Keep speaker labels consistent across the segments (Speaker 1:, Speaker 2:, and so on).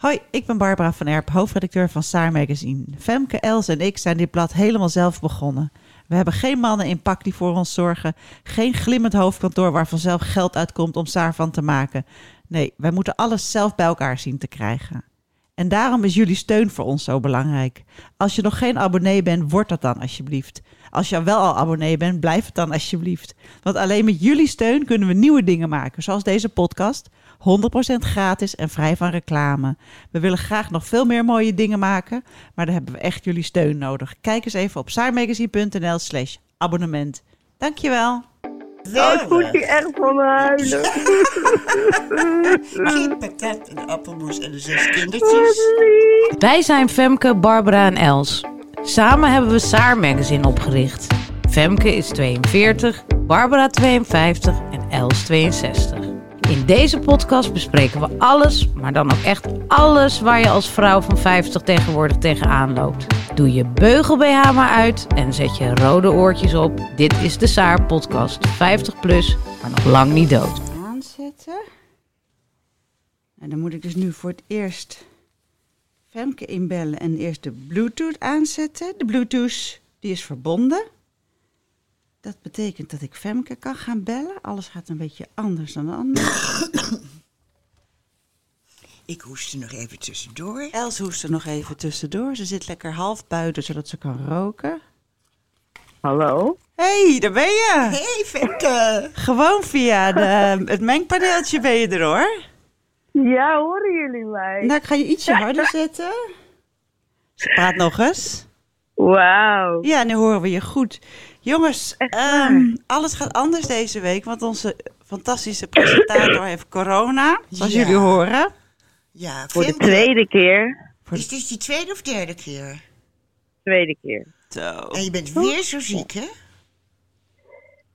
Speaker 1: Hoi, ik ben Barbara van Erp, hoofdredacteur van Saar Magazine. Femke, Els en ik zijn dit blad helemaal zelf begonnen. We hebben geen mannen in pak die voor ons zorgen. Geen glimmend hoofdkantoor waar vanzelf geld uitkomt om Saar van te maken. Nee, wij moeten alles zelf bij elkaar zien te krijgen. En daarom is jullie steun voor ons zo belangrijk. Als je nog geen abonnee bent, word dat dan alsjeblieft. Als je wel al abonnee bent, blijf het dan alsjeblieft. Want alleen met jullie steun kunnen we nieuwe dingen maken, zoals deze podcast. 100% gratis en vrij van reclame. We willen graag nog veel meer mooie dingen maken, maar daar hebben we echt jullie steun nodig. Kijk eens even op saarmagazine.nl slash abonnement. Dankjewel.
Speaker 2: Nou, ik moet hier echt van me huilen.
Speaker 3: Geen pakket en appelmoes en de zes kindertjes.
Speaker 4: Wij zijn Femke, Barbara en Els. Samen hebben we Saar Magazine opgericht. Femke is 42, Barbara 52 en Els 62. In deze podcast bespreken we alles, maar dan ook echt alles waar je als vrouw van 50 tegenwoordig tegenaan loopt. Doe je beugel BH maar uit en zet je rode oortjes op. Dit is de Saar podcast. 50 plus, maar nog lang niet dood.
Speaker 1: Aanzetten. En dan moet ik dus nu voor het eerst Femke inbellen en eerst de Bluetooth aanzetten. De Bluetooth die is verbonden. Dat betekent dat ik Femke kan gaan bellen. Alles gaat een beetje anders dan anders.
Speaker 3: Ik hoest er nog even tussendoor.
Speaker 1: Els hoest er nog even tussendoor. Ze zit lekker half buiten, zodat ze kan roken.
Speaker 2: Hallo?
Speaker 1: hey, daar ben je.
Speaker 3: Hey Femke!
Speaker 1: Gewoon via de, het mengpaneeltje ben je er hoor.
Speaker 2: Ja, horen jullie mij?
Speaker 1: Nou, ik ga je ietsje harder zetten. Ze praat nog eens.
Speaker 2: Wauw.
Speaker 1: Ja, nu horen we je goed. Jongens, ehm, alles gaat anders deze week, want onze fantastische presentator heeft corona, zoals
Speaker 3: Ja.
Speaker 1: jullie horen.
Speaker 3: Ja,
Speaker 2: Voor de tweede keer.
Speaker 3: Is dit die tweede of derde keer?
Speaker 2: Tweede keer.
Speaker 1: Zo.
Speaker 3: En je bent weer zo ziek, hè?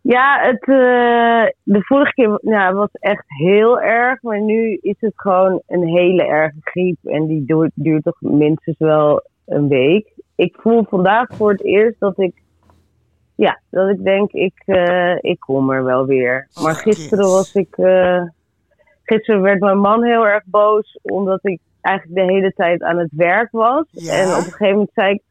Speaker 2: Ja, het, eh, de vorige keer ja, was echt heel erg. Maar nu is het gewoon een hele erge griep. En die duurt, duurt toch minstens wel een week. Ik voel vandaag voor het eerst dat ik... Ja, dat ik denk, ik, eh, ik kom er wel weer.
Speaker 3: Oh,
Speaker 2: Maar gisteren was ik... eh, gisteren werd mijn man heel erg boos. Omdat ik eigenlijk de hele tijd aan het werk was.
Speaker 3: Ja.
Speaker 2: En op een gegeven moment zei ik...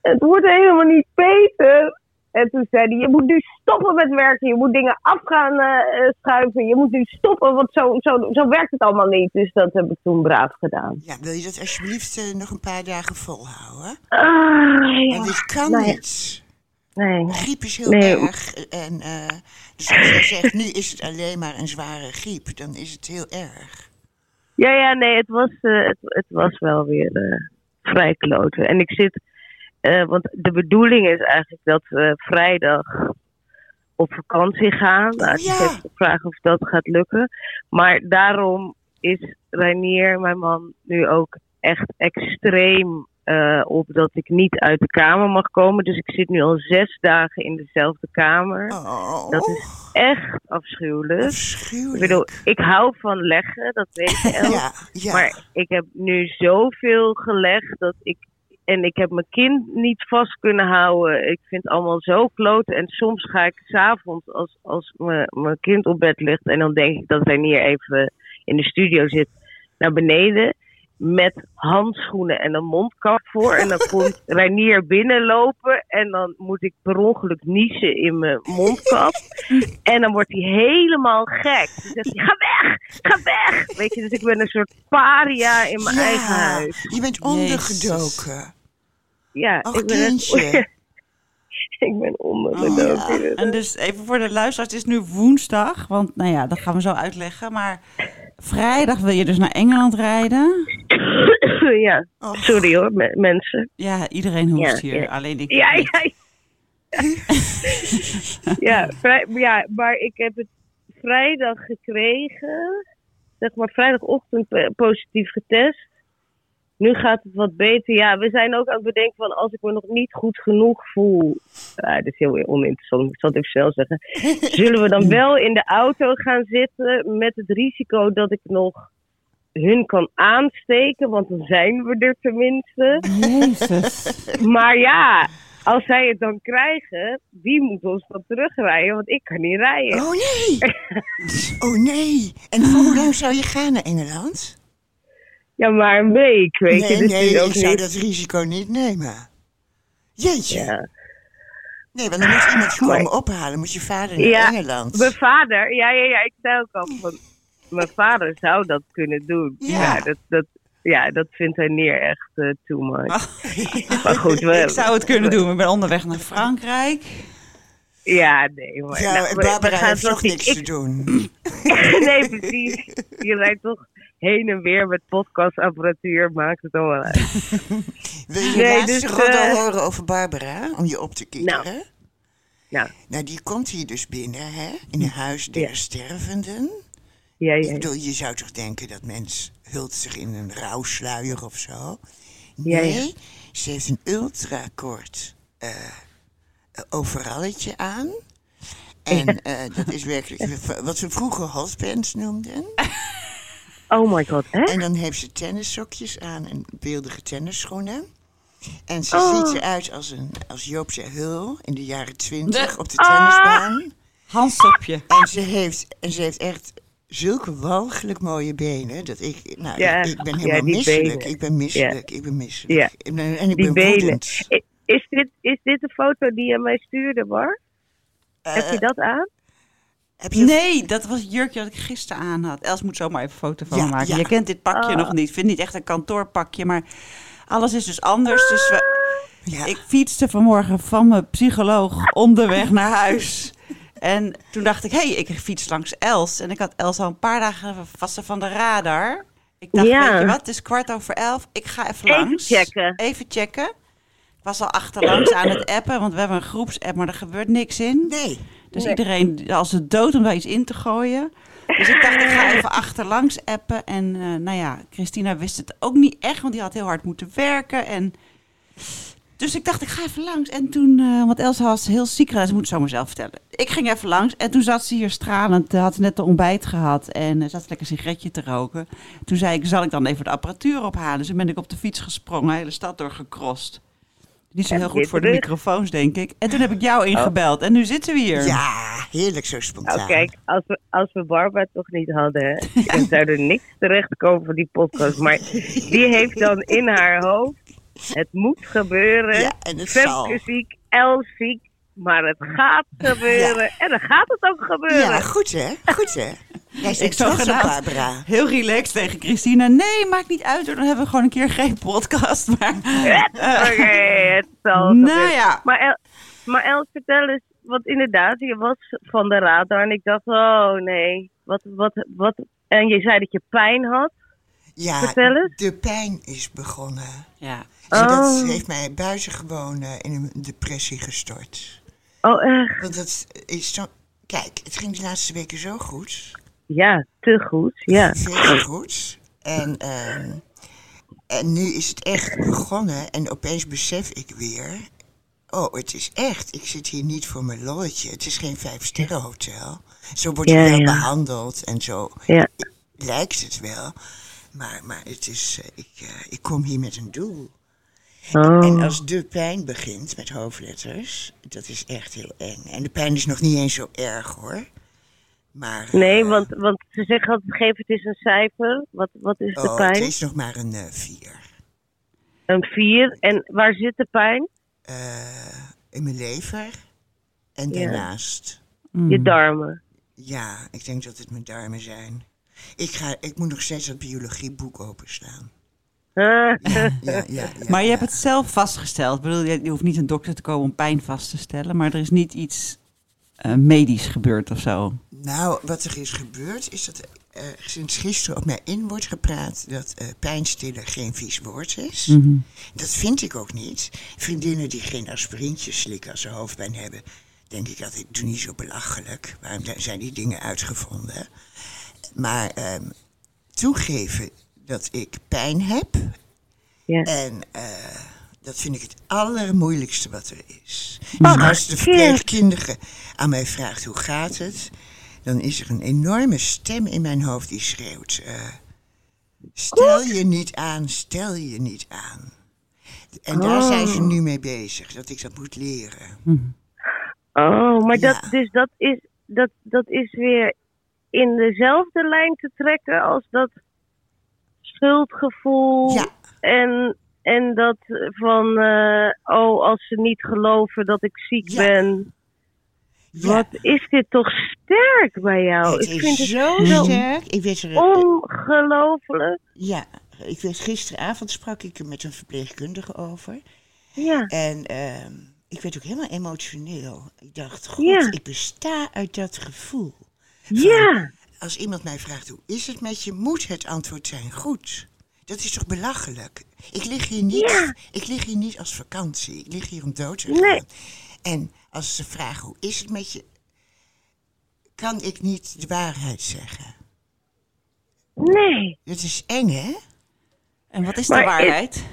Speaker 2: Het wordt helemaal niet beter. En toen zei hij, je moet nu stoppen met werken. Je moet dingen af gaan eh, schuiven. Je moet nu stoppen, want zo, zo, zo werkt het allemaal niet. Dus dat heb ik toen braaf gedaan.
Speaker 3: Ja, wil je dat alsjeblieft nog een paar dagen volhouden?
Speaker 2: Ah,
Speaker 3: Want
Speaker 2: ja.
Speaker 3: dit kan
Speaker 2: nou ja.
Speaker 3: niet.
Speaker 2: Nee.
Speaker 3: Griep is heel
Speaker 2: Nee.
Speaker 3: erg. En eh, dus als je zegt, nu is het alleen maar een zware griep, dan is het heel erg.
Speaker 2: Ja, ja, nee, het was, eh, het, het was wel weer eh, vrij kloten. En ik zit, want de bedoeling is eigenlijk dat we vrijdag op vakantie gaan. Nou,
Speaker 3: Oh,
Speaker 2: ik
Speaker 3: ja.
Speaker 2: heb gevraagd of dat gaat lukken. Maar daarom is Reinier, mijn man, nu ook echt extreem eh, op dat ik niet uit de kamer mag komen. Dus ik zit nu al zes dagen in dezelfde kamer.
Speaker 3: Oh,
Speaker 2: Dat is echt afschuwelijk. Ik
Speaker 3: afschuwelijk.
Speaker 2: bedoel, ik hou van leggen, dat weet je,
Speaker 3: ja, ja.
Speaker 2: Maar ik heb nu zoveel gelegd dat ik. En ik heb mijn kind niet vast kunnen houden. Ik vind het allemaal zo kloten. En soms ga ik s'avonds, als, als mijn mijn kind op bed ligt. en dan denk ik dat hij hier even in de studio zit. naar beneden. Met handschoenen en een mondkap voor. En dan komt Reinier binnenlopen. En dan moet ik per ongeluk niezen in mijn mondkap. En dan wordt hij helemaal gek. Dan zegt hij, ga weg, ga weg. Weet je, dus ik ben een soort paria in mijn
Speaker 3: Ja,
Speaker 2: eigen huis.
Speaker 3: Je bent ondergedoken.
Speaker 2: Ja, ik ben,
Speaker 3: kindje.
Speaker 2: ik ben ondergedoken.
Speaker 3: Oh, ja.
Speaker 1: En dus even voor de luisteraars, het is nu woensdag, want nou ja, dat gaan we zo uitleggen. Maar vrijdag wil je dus naar Engeland rijden.
Speaker 2: ja,
Speaker 3: Och.
Speaker 2: sorry hoor, me- mensen.
Speaker 1: Ja, iedereen hoest
Speaker 2: Ja,
Speaker 1: hier,
Speaker 2: ja.
Speaker 1: alleen ik
Speaker 2: Ja, ja, ja. ja, vrij, ja, maar ik heb het vrijdag gekregen. zeg maar vrijdagochtend eh, positief getest. Nu gaat het wat beter. Ja, we zijn ook aan het bedenken van als ik me nog niet goed genoeg voel. Ja, dat is heel oninteressant, ik zal het even snel zeggen. Zullen we dan wel in de auto gaan zitten met het risico dat ik nog hun kan aansteken? Want dan zijn we er tenminste.
Speaker 1: Jezus.
Speaker 2: Maar ja, als zij het dan krijgen, wie moet ons dan terugrijden? Want ik kan niet rijden.
Speaker 3: Oh nee! Oh nee! En voor hoe lang zou je gaan naar Engeland?
Speaker 2: Ja, maar een week, weet je.
Speaker 3: Nee,
Speaker 2: Dus
Speaker 3: nee,
Speaker 2: ook
Speaker 3: ik zou
Speaker 2: niet.
Speaker 3: dat risico niet nemen. Jeetje.
Speaker 2: Ja.
Speaker 3: Nee, want dan moet iemand je komen ophalen. Moet je vader naar
Speaker 2: Ja,
Speaker 3: Engeland.
Speaker 2: Mijn vader, ja, ja, ja, ik zei ook al van, mijn vader zou dat kunnen doen.
Speaker 3: Ja.
Speaker 2: Ja, dat, dat, ja, dat vindt hij neer echt eh, too much. Maar goed, we,
Speaker 1: Ik zou het kunnen doen. Ik ben onderweg naar Frankrijk.
Speaker 2: Ja, nee, maar
Speaker 3: Ja,
Speaker 2: nou, we- we
Speaker 3: Barbara
Speaker 2: gaan
Speaker 3: heeft
Speaker 2: toch niet-
Speaker 3: niks
Speaker 2: ik-
Speaker 3: te doen.
Speaker 2: nee, precies. Je rijdt toch heen en weer met podcastapparatuur, maakt het allemaal uit.
Speaker 3: Wil je
Speaker 2: Nee,
Speaker 3: laatste
Speaker 2: dus,
Speaker 3: roddel
Speaker 2: eh,
Speaker 3: horen over Barbara? Om je op te kikkeren?
Speaker 2: Nou,
Speaker 3: Nou, die komt hier dus binnen, hè? In een huis der
Speaker 2: Ja.
Speaker 3: stervenden.
Speaker 2: ja,
Speaker 3: Ik
Speaker 2: ja.
Speaker 3: bedoel, je zou toch denken dat mens hult zich in een rouwsluier of zo? Nee,
Speaker 2: ja.
Speaker 3: ze heeft een ultrakort eh overalletje aan. En eh, dat is werkelijk wat we vroeger hotpants noemden.
Speaker 2: Oh my god, hè?
Speaker 3: En dan heeft ze tennissokjes aan en beeldige tennisschoenen. En ze
Speaker 2: Oh.
Speaker 3: ziet eruit als, een, als Joopse Hul in de jaren twintig op de
Speaker 2: Ah.
Speaker 3: tennisbaan.
Speaker 1: Handsopje.
Speaker 3: En ze heeft, en ze heeft echt zulke walgelijk mooie benen. Dat ik, nou,
Speaker 2: Ja,
Speaker 3: ik, ik ben
Speaker 2: ja,
Speaker 3: helemaal
Speaker 2: die
Speaker 3: misselijk.
Speaker 2: benen.
Speaker 3: Ik ben misselijk. Ik ben misselijk.
Speaker 2: Ja.
Speaker 3: Ik ben- en ik
Speaker 2: Die
Speaker 3: ben woedend.
Speaker 2: Is dit, is dit de foto die je mij stuurde, Bar? Heb je
Speaker 3: Eh,
Speaker 2: dat aan?
Speaker 3: Heb je
Speaker 1: Nee, dat was het jurkje dat ik gisteren aan had. Els moet zomaar even een foto van
Speaker 3: Ja,
Speaker 1: me maken.
Speaker 3: ja.
Speaker 1: Je kent dit pakje
Speaker 2: Oh.
Speaker 1: nog niet. Ik vind het niet echt een kantoorpakje, maar alles is dus anders. Dus we,
Speaker 3: Ja.
Speaker 1: ik fietste vanmorgen van mijn psycholoog onderweg naar huis. En toen dacht ik, hé, hey, ik fiets langs Els. En ik had Els al een paar dagen vast van de radar. Ik dacht, weet je wat, het is kwart over elf. Ik ga even
Speaker 2: Even
Speaker 1: langs.
Speaker 2: checken.
Speaker 1: Even checken. Ik was al achterlangs aan het appen, want we hebben een groepsapp, maar er gebeurt niks in.
Speaker 3: Nee.
Speaker 1: Dus
Speaker 2: Nee.
Speaker 1: iedereen als het dood om daar iets in te gooien. Dus ik dacht, ik ga even achterlangs appen. En eh, nou ja, Christina wist het ook niet echt, want die had heel hard moeten werken. En dus ik dacht, ik ga even langs. En toen, eh, want Elsa was heel ziek, ze moet het zo maar zelf vertellen. Ik ging even langs en toen zat ze hier stralend, had ze net de ontbijt gehad en eh, zat ze lekker een sigaretje te roken. Toen zei ik, zal ik dan even de apparatuur ophalen? Dus toen ben ik op de fiets gesprongen, de hele stad doorgecrossed. Niet zo heel goed voor de microfoons, denk ik. En toen heb ik jou ingebeld en nu zitten we hier.
Speaker 3: Ja, heerlijk zo spontaan.
Speaker 2: Nou, kijk, als we, als we Barbara toch niet hadden, dan zou er niks terechtkomen van die podcast. Maar die heeft dan in haar hoofd, het moet gebeuren.
Speaker 3: Ja, en het zal.
Speaker 2: Femke ziek, Els ziek, maar het gaat gebeuren. En dan gaat het ook gebeuren.
Speaker 3: Ja, goed hè? Goed hè? Jij
Speaker 1: Ik
Speaker 3: trots op
Speaker 1: gedaan.
Speaker 3: Barbara.
Speaker 1: Heel relaxed tegen Christina. Nee, maakt niet uit. hoor. Dan hebben we gewoon een keer geen podcast. Maar,
Speaker 2: Oké, het zal
Speaker 1: nou
Speaker 2: gebeuren.
Speaker 1: ja,
Speaker 2: Maar, El, maar Els, vertel eens, want inderdaad, je was van de radar en ik dacht, oh nee, wat, wat, wat. En je zei dat je pijn had.
Speaker 3: Ja,
Speaker 2: Vertel eens.
Speaker 3: de pijn is begonnen.
Speaker 1: ja.
Speaker 3: En dat
Speaker 2: Oh.
Speaker 3: heeft mij buitengewoon eh, in een depressie gestort.
Speaker 2: Oh, echt?
Speaker 3: Want dat is zo... Kijk, het ging de laatste weken zo goed.
Speaker 2: Ja, te goed, ja.
Speaker 3: Veel goed. En, ehm, en nu is het echt begonnen. En opeens besef ik weer... Oh, het is echt. Ik zit hier niet voor mijn lolletje. Het is geen vijfsterrenhotel. Zo word je
Speaker 2: Ja,
Speaker 3: wel
Speaker 2: ja.
Speaker 3: behandeld en zo
Speaker 2: Ja,
Speaker 3: lijkt het wel. Maar, maar het is, eh, ik, eh, ik kom hier met een doel.
Speaker 2: Oh.
Speaker 3: En als de pijn begint met hoofdletters, dat is echt heel eng. En de pijn is nog niet eens zo erg hoor. Maar,
Speaker 2: Nee,
Speaker 3: eh,
Speaker 2: want, want ze zeggen altijd, geef het eens een cijfer. Wat, wat is de
Speaker 3: oh,
Speaker 2: pijn?
Speaker 3: het is nog maar een eh, vier.
Speaker 2: Een vier. En waar zit de pijn?
Speaker 3: Eh, in mijn lever en
Speaker 2: Ja.
Speaker 3: daarnaast.
Speaker 1: Mm.
Speaker 2: Je darmen.
Speaker 3: Ja, ik denk dat het mijn darmen zijn. Ik, ga, ik moet nog steeds dat biologieboek openslaan. Ja, ja, ja,
Speaker 1: Maar je hebt het zelf vastgesteld. Ik bedoel, je hoeft niet een dokter te komen om pijn vast te stellen. Maar er is niet iets eh, medisch gebeurd of zo.
Speaker 3: Nou, wat er is gebeurd is dat er sinds gisteren op mij in wordt gepraat dat eh pijnstiller geen vies woord is.
Speaker 1: Mhm.
Speaker 3: Dat vind ik ook niet. Vriendinnen die geen aspirintjes slikken als ze hoofdpijn hebben, denk ik altijd, doe niet zo belachelijk. Waarom zijn die dingen uitgevonden? Maar ehm, toegeven dat ik pijn heb.
Speaker 2: Ja.
Speaker 3: En eh, dat vind ik het allermoeilijkste wat er is. En als de verpleegkundige aan mij vraagt hoe gaat het, dan is er een enorme stem in mijn hoofd die schreeuwt: eh, Stel je niet aan, stel je niet aan. En daar zijn ze
Speaker 2: Oh.
Speaker 3: nu mee bezig, dat ik dat moet leren.
Speaker 2: Oh, maar
Speaker 3: Ja.
Speaker 2: dat, dus dat is, dat, dat is weer in dezelfde lijn te trekken als dat schuldgevoel.
Speaker 3: Ja.
Speaker 2: En, en dat van, eh, oh, als ze niet geloven dat ik ziek
Speaker 3: Ja.
Speaker 2: ben.
Speaker 3: Ja.
Speaker 2: Wat is dit toch sterk bij jou?
Speaker 3: het
Speaker 2: ik
Speaker 3: is
Speaker 2: vind het
Speaker 3: zo
Speaker 2: zo
Speaker 3: sterk. Ik weet er,
Speaker 2: ongelooflijk.
Speaker 3: ja, ik weet, gisteravond sprak ik er met een verpleegkundige over.
Speaker 2: Ja.
Speaker 3: En ehm, ik werd ook helemaal emotioneel. Ik dacht, god,
Speaker 2: Ja.
Speaker 3: ik besta uit dat gevoel.
Speaker 2: Ja.
Speaker 3: Als iemand mij vraagt, hoe is het met je, moet het antwoord zijn goed. Dat is toch belachelijk? Ik lig hier niet,
Speaker 2: Ja.
Speaker 3: ik lig hier niet als vakantie. Ik lig hier om dood te
Speaker 2: Nee.
Speaker 3: gaan. En als ze vragen, hoe is het met je, kan ik niet de waarheid zeggen.
Speaker 2: Nee.
Speaker 3: Dat is eng, hè?
Speaker 1: En wat is
Speaker 2: Maar
Speaker 1: de waarheid?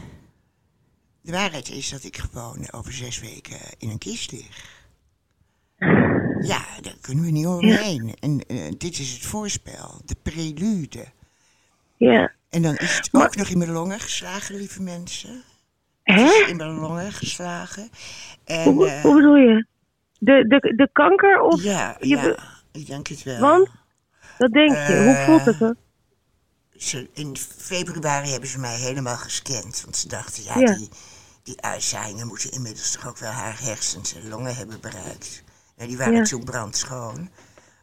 Speaker 3: De waarheid is dat ik gewoon over zes weken in een kist lig. Ja, daar kunnen we niet omheen. En eh, dit is het voorspel, de prelude.
Speaker 2: Ja.
Speaker 3: En dan is het ook nog in mijn longen geslagen, lieve mensen.
Speaker 2: Hè?
Speaker 3: in mijn longen geslagen. En
Speaker 2: Hoe,
Speaker 3: eh,
Speaker 2: hoe bedoel je? De, de, de kanker of
Speaker 3: ja,
Speaker 2: je
Speaker 3: ja, ik denk het wel.
Speaker 2: Want? Wat denk je? Hoe
Speaker 3: Eh,
Speaker 2: voelt het dan?
Speaker 3: Ze, in februari hebben ze mij helemaal gescand. Want ze dachten, ja,
Speaker 2: Ja.
Speaker 3: die, die uitzaaiingen moeten inmiddels toch ook wel haar hersens en longen hebben bereikt. Nou, die waren
Speaker 2: Ja.
Speaker 3: toen brandschoon.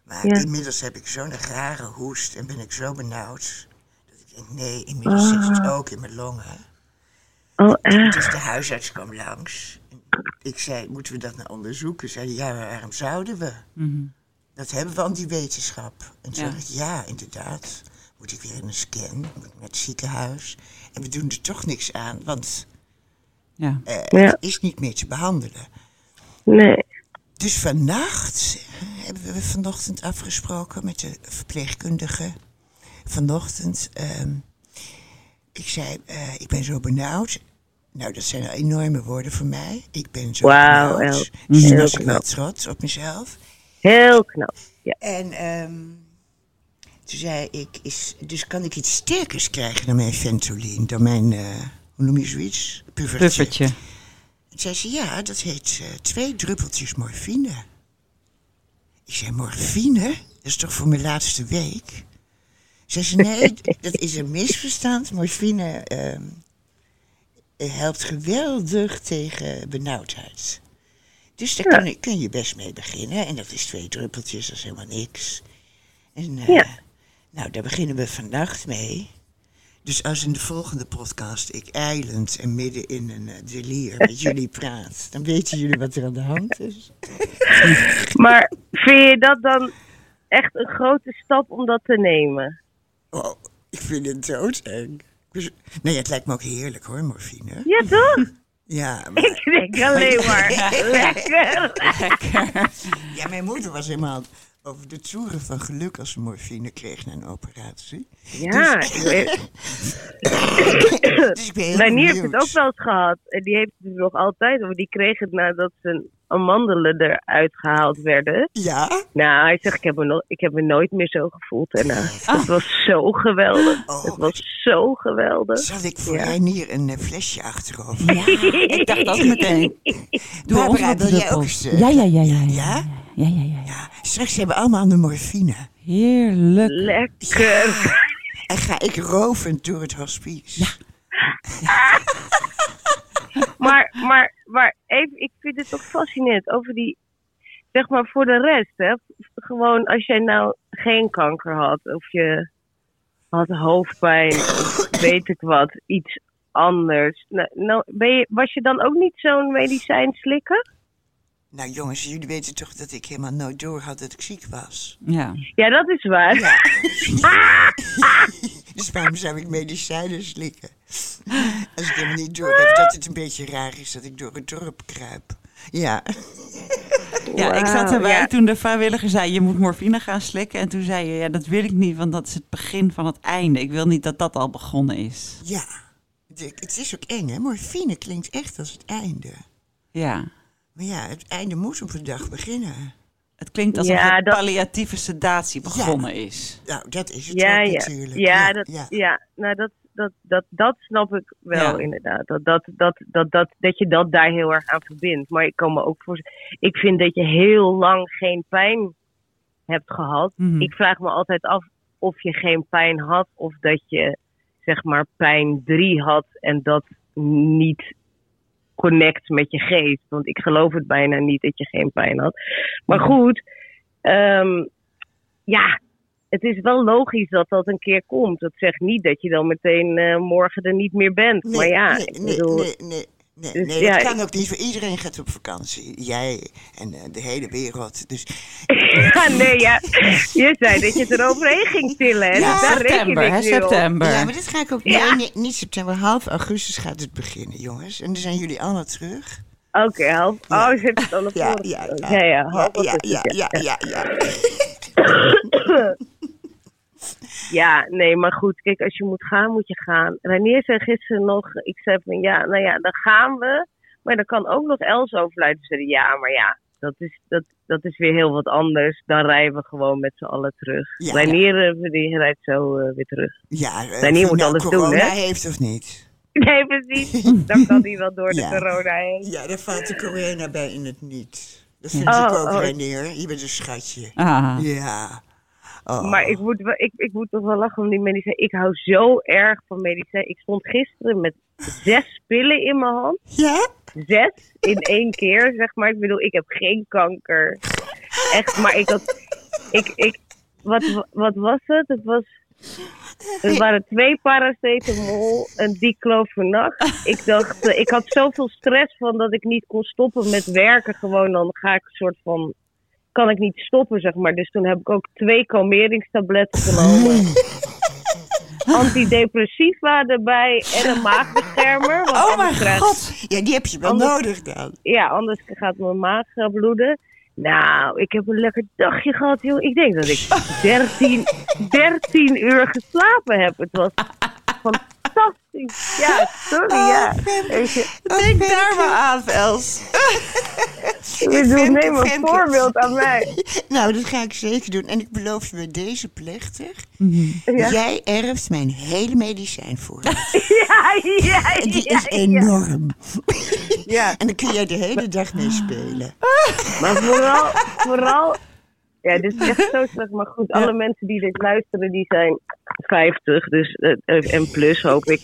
Speaker 3: Maar
Speaker 2: Ja.
Speaker 3: inmiddels heb ik zo'n rare hoest en ben ik zo benauwd. Dat ik denk, nee, inmiddels zit het
Speaker 2: Ah.
Speaker 3: ook in mijn longen.
Speaker 2: Oh, echt?
Speaker 3: Dus de huisarts kwam langs. Ik zei, moeten we dat nou onderzoeken? Zei hij, ja, waarom zouden we? Dat hebben we aan die wetenschap. En toen
Speaker 1: Ja.
Speaker 3: dacht ik, ja, inderdaad. Moet ik weer in een scan, moet ik naar het ziekenhuis. En we doen er toch niks aan, want
Speaker 1: Ja.
Speaker 3: eh,
Speaker 2: Ja.
Speaker 3: het is niet meer te behandelen.
Speaker 2: Nee.
Speaker 3: Dus vannacht hebben we vanochtend afgesproken met de verpleegkundige. Vanochtend, ehm, ik zei, eh, ik ben zo benauwd. Nou, dat zijn enorme woorden voor mij. Ik ben zo
Speaker 2: Wauw,
Speaker 3: benauwd. Dus
Speaker 2: Heel
Speaker 3: toen was ik wel
Speaker 2: knap.
Speaker 3: trots op mezelf.
Speaker 2: Heel knap. Ja.
Speaker 3: En ehm, toen zei ik, is, dus kan ik iets sterkers krijgen dan mijn Ventolin, dan mijn, eh, hoe noem je zoiets? Puffertje.
Speaker 1: Puffertje.
Speaker 3: Toen zei ze, ja, dat heet eh, twee druppeltjes morfine. Ik zei, morfine? Dat is toch voor mijn laatste week? Zei ze, nee, dat is een misverstand. Morfine ehm, helpt geweldig tegen benauwdheid. Dus daar kun, je- kun je best mee beginnen. En dat is twee druppeltjes, dat is helemaal niks. En eh,
Speaker 2: Ja.
Speaker 3: nou, daar beginnen we vannacht mee. Dus als in de volgende podcast ik eilend en midden in een uh, delier met jullie praat, dan weten jullie wat er aan de hand is.
Speaker 2: Maar vind je dat dan echt een grote stap om dat te nemen?
Speaker 3: Oh, ik vind het doodeng. Nee, het lijkt me ook heerlijk hoor, morfine.
Speaker 2: Ja, toch?
Speaker 3: Ja, maar,
Speaker 2: Ik denk alleen maar lekker.
Speaker 3: ja, mijn moeder was helemaal over de toeren van geluk als ze morfine kreeg na een operatie.
Speaker 2: Ja, weet-
Speaker 3: Dus
Speaker 2: mijn nier heeft het ook wel eens gehad. En die heeft het nog altijd. Maar die kreeg het nadat zijn amandelen eruit gehaald werden.
Speaker 3: Ja?
Speaker 2: Nou, hij zegt, ik heb me, no- ik heb me nooit meer zo gevoeld daarna. Het was zo geweldig.
Speaker 3: Oh.
Speaker 2: Het was zo geweldig.
Speaker 3: Zal ik voor
Speaker 2: Ja.
Speaker 3: Reinier een eh, flesje achterover?
Speaker 1: Ja, ik dacht ook meteen. Doe
Speaker 3: Barbara, wil jij ook eens, eh,
Speaker 1: Ja, ja, ja, ja.
Speaker 3: Ja?
Speaker 1: Ja, ja, ja. ja.
Speaker 3: Ja, straks hebben we allemaal de morfine.
Speaker 1: Heerlijk.
Speaker 2: Lekker.
Speaker 3: En ga ik rovend door het hospice.
Speaker 2: Maar, maar, maar even, ik vind het toch fascinerend over die, zeg maar voor de rest, hè. Gewoon als jij nou geen kanker had, of je had hoofdpijn, of weet ik wat, iets anders. Nou, nou, ben je, was je dan ook niet zo'n medicijn slikken?
Speaker 3: Nou jongens, jullie weten toch dat ik helemaal nooit door had dat ik ziek was.
Speaker 1: Ja.
Speaker 2: Ja, dat is waar.
Speaker 3: Ja. dus waarom zou ik medicijnen slikken? Als ik helemaal niet door heb dat het een beetje raar is dat ik door het dorp kruip. Ja.
Speaker 1: Ja, ik zat erbij
Speaker 2: ja.
Speaker 1: toen de vrijwilliger zei: Je moet morfine gaan slikken. En toen zei je: Ja, dat wil ik niet, want dat is het begin van het einde. Ik wil niet dat dat al begonnen is.
Speaker 3: Ja. Het is ook eng, hè? Morfine klinkt echt als het einde.
Speaker 1: Ja.
Speaker 3: Maar ja, het einde moet op een dag beginnen.
Speaker 1: Het klinkt alsof
Speaker 2: Ja,
Speaker 1: de
Speaker 2: dat-
Speaker 1: palliatieve sedatie begonnen is.
Speaker 3: Nou, dat is het
Speaker 2: Ja,
Speaker 3: ook
Speaker 2: ja.
Speaker 3: natuurlijk.
Speaker 2: Ja, dat,
Speaker 3: ja.
Speaker 2: ja. nou dat, dat, dat, dat snap ik wel
Speaker 1: Ja.
Speaker 2: inderdaad. Dat, dat, dat, dat, dat, dat je dat daar heel erg aan verbindt. Maar ik kan me ook voor. Ik vind dat je heel lang geen pijn hebt gehad.
Speaker 1: Mhm.
Speaker 2: Ik vraag me altijd af of je geen pijn had of dat je zeg maar pijn 3 had en dat niet connect met je geest. Want ik geloof het bijna niet dat je geen pijn had. Maar goed, ehm, ja, het is wel logisch dat dat een keer komt. Dat zegt niet dat je dan meteen eh, morgen er niet meer bent.
Speaker 3: Nee,
Speaker 2: maar ja,
Speaker 3: nee,
Speaker 2: ik
Speaker 3: nee,
Speaker 2: bedoel,
Speaker 3: nee, nee, nee,
Speaker 2: Dus
Speaker 3: nee,
Speaker 2: ja,
Speaker 3: dat kan
Speaker 2: ik-
Speaker 3: ook niet. Voor iedereen gaat op vakantie. Jij en eh, de hele wereld. Dus
Speaker 2: ja, nee, ja. Je zei dat je het eroverheen ging tillen. En
Speaker 3: Ja,
Speaker 2: reken
Speaker 1: september, hè?
Speaker 2: op.
Speaker 1: September.
Speaker 3: Ja, maar dit ga ik ook...
Speaker 2: Ja.
Speaker 3: Nee, nee, niet september. Half augustus gaat het beginnen, jongens. En dan zijn jullie allemaal terug.
Speaker 2: Oké, half.
Speaker 3: Ja.
Speaker 2: Oh, zit het dan op
Speaker 3: Ja,
Speaker 2: voor-
Speaker 3: ja, ja.
Speaker 2: ja, ja,
Speaker 3: Ja,
Speaker 2: half
Speaker 3: ja, ja, ja, ja,
Speaker 2: nee, maar goed. Kijk, als je moet gaan, moet je gaan. Renier zei gisteren nog, ik zei van ja, nou ja, dan gaan we. Maar dan kan ook nog Els overlijden. Ze zei ja, maar ja, dat is, dat, dat is weer heel wat anders. Dan rijden we gewoon met z'n allen terug.
Speaker 3: Ja.
Speaker 2: Renier, eh, die rijdt zo eh, weer terug.
Speaker 3: Ja, of
Speaker 2: moet
Speaker 3: hij nou
Speaker 2: alles doen,
Speaker 3: corona
Speaker 2: hè?
Speaker 3: heeft of niet.
Speaker 2: Nee, precies. Dan kan hij wel door de corona heen.
Speaker 3: Ja, daar valt de corona bij in het niet. Dat vind
Speaker 2: Oh,
Speaker 3: ik ook,
Speaker 2: oh.
Speaker 3: Reinier. Je bent een schatje.
Speaker 1: Ah.
Speaker 3: Ja. Oh.
Speaker 2: Maar ik moet, wel, ik, ik moet toch wel lachen om die medicijn. Ik hou zo erg van medicijn. Ik stond gisteren met zes pillen in mijn hand.
Speaker 3: Ja?
Speaker 2: zes in één keer, zeg maar. Ik bedoel, ik heb geen kanker. Echt, maar ik had... Ik, ik, wat, wat was het? Het was... Het waren twee paracetamol, een diclofenac. Ik dacht, eh, ik had zoveel stress van dat ik niet kon stoppen met werken. Gewoon dan ga ik een soort van, kan ik niet stoppen, zeg maar. Dus toen heb ik ook twee kalmeringstabletten genomen. Antidepressiva erbij en een maagbeschermer. want
Speaker 1: Oh mijn
Speaker 2: krijg-
Speaker 1: god.
Speaker 3: Ja, die heb je wel
Speaker 2: Anders-
Speaker 3: nodig dan.
Speaker 2: ja, anders gaat mijn maag bloeden. Nou, ik heb een lekker dagje gehad, joh. Ik denk dat ik 13, 13 uur geslapen heb. Het was fantastisch. Ja, sorry, ja. Weet je,
Speaker 1: Denk daar maar aan, Els.
Speaker 2: ik bedoel,
Speaker 3: Femke,
Speaker 2: neem een
Speaker 3: Femke.
Speaker 2: voorbeeld aan mij.
Speaker 3: Nou, dat ga ik zeker doen. En ik beloof je bij deze plechtig.
Speaker 2: Ja.
Speaker 3: Jij erft mijn hele medicijnvoorraad.
Speaker 2: Ja, ja,
Speaker 3: En die
Speaker 2: ja,
Speaker 3: is
Speaker 2: ja.
Speaker 3: enorm.
Speaker 2: Ja,
Speaker 3: En dan kun jij de hele dag mee spelen.
Speaker 2: maar vooral, vooral... Ja, dit is echt zo slecht. Maar goed, alle mensen die dit luisteren, die zijn 50 dus, eh, eh, en plus, hoop ik.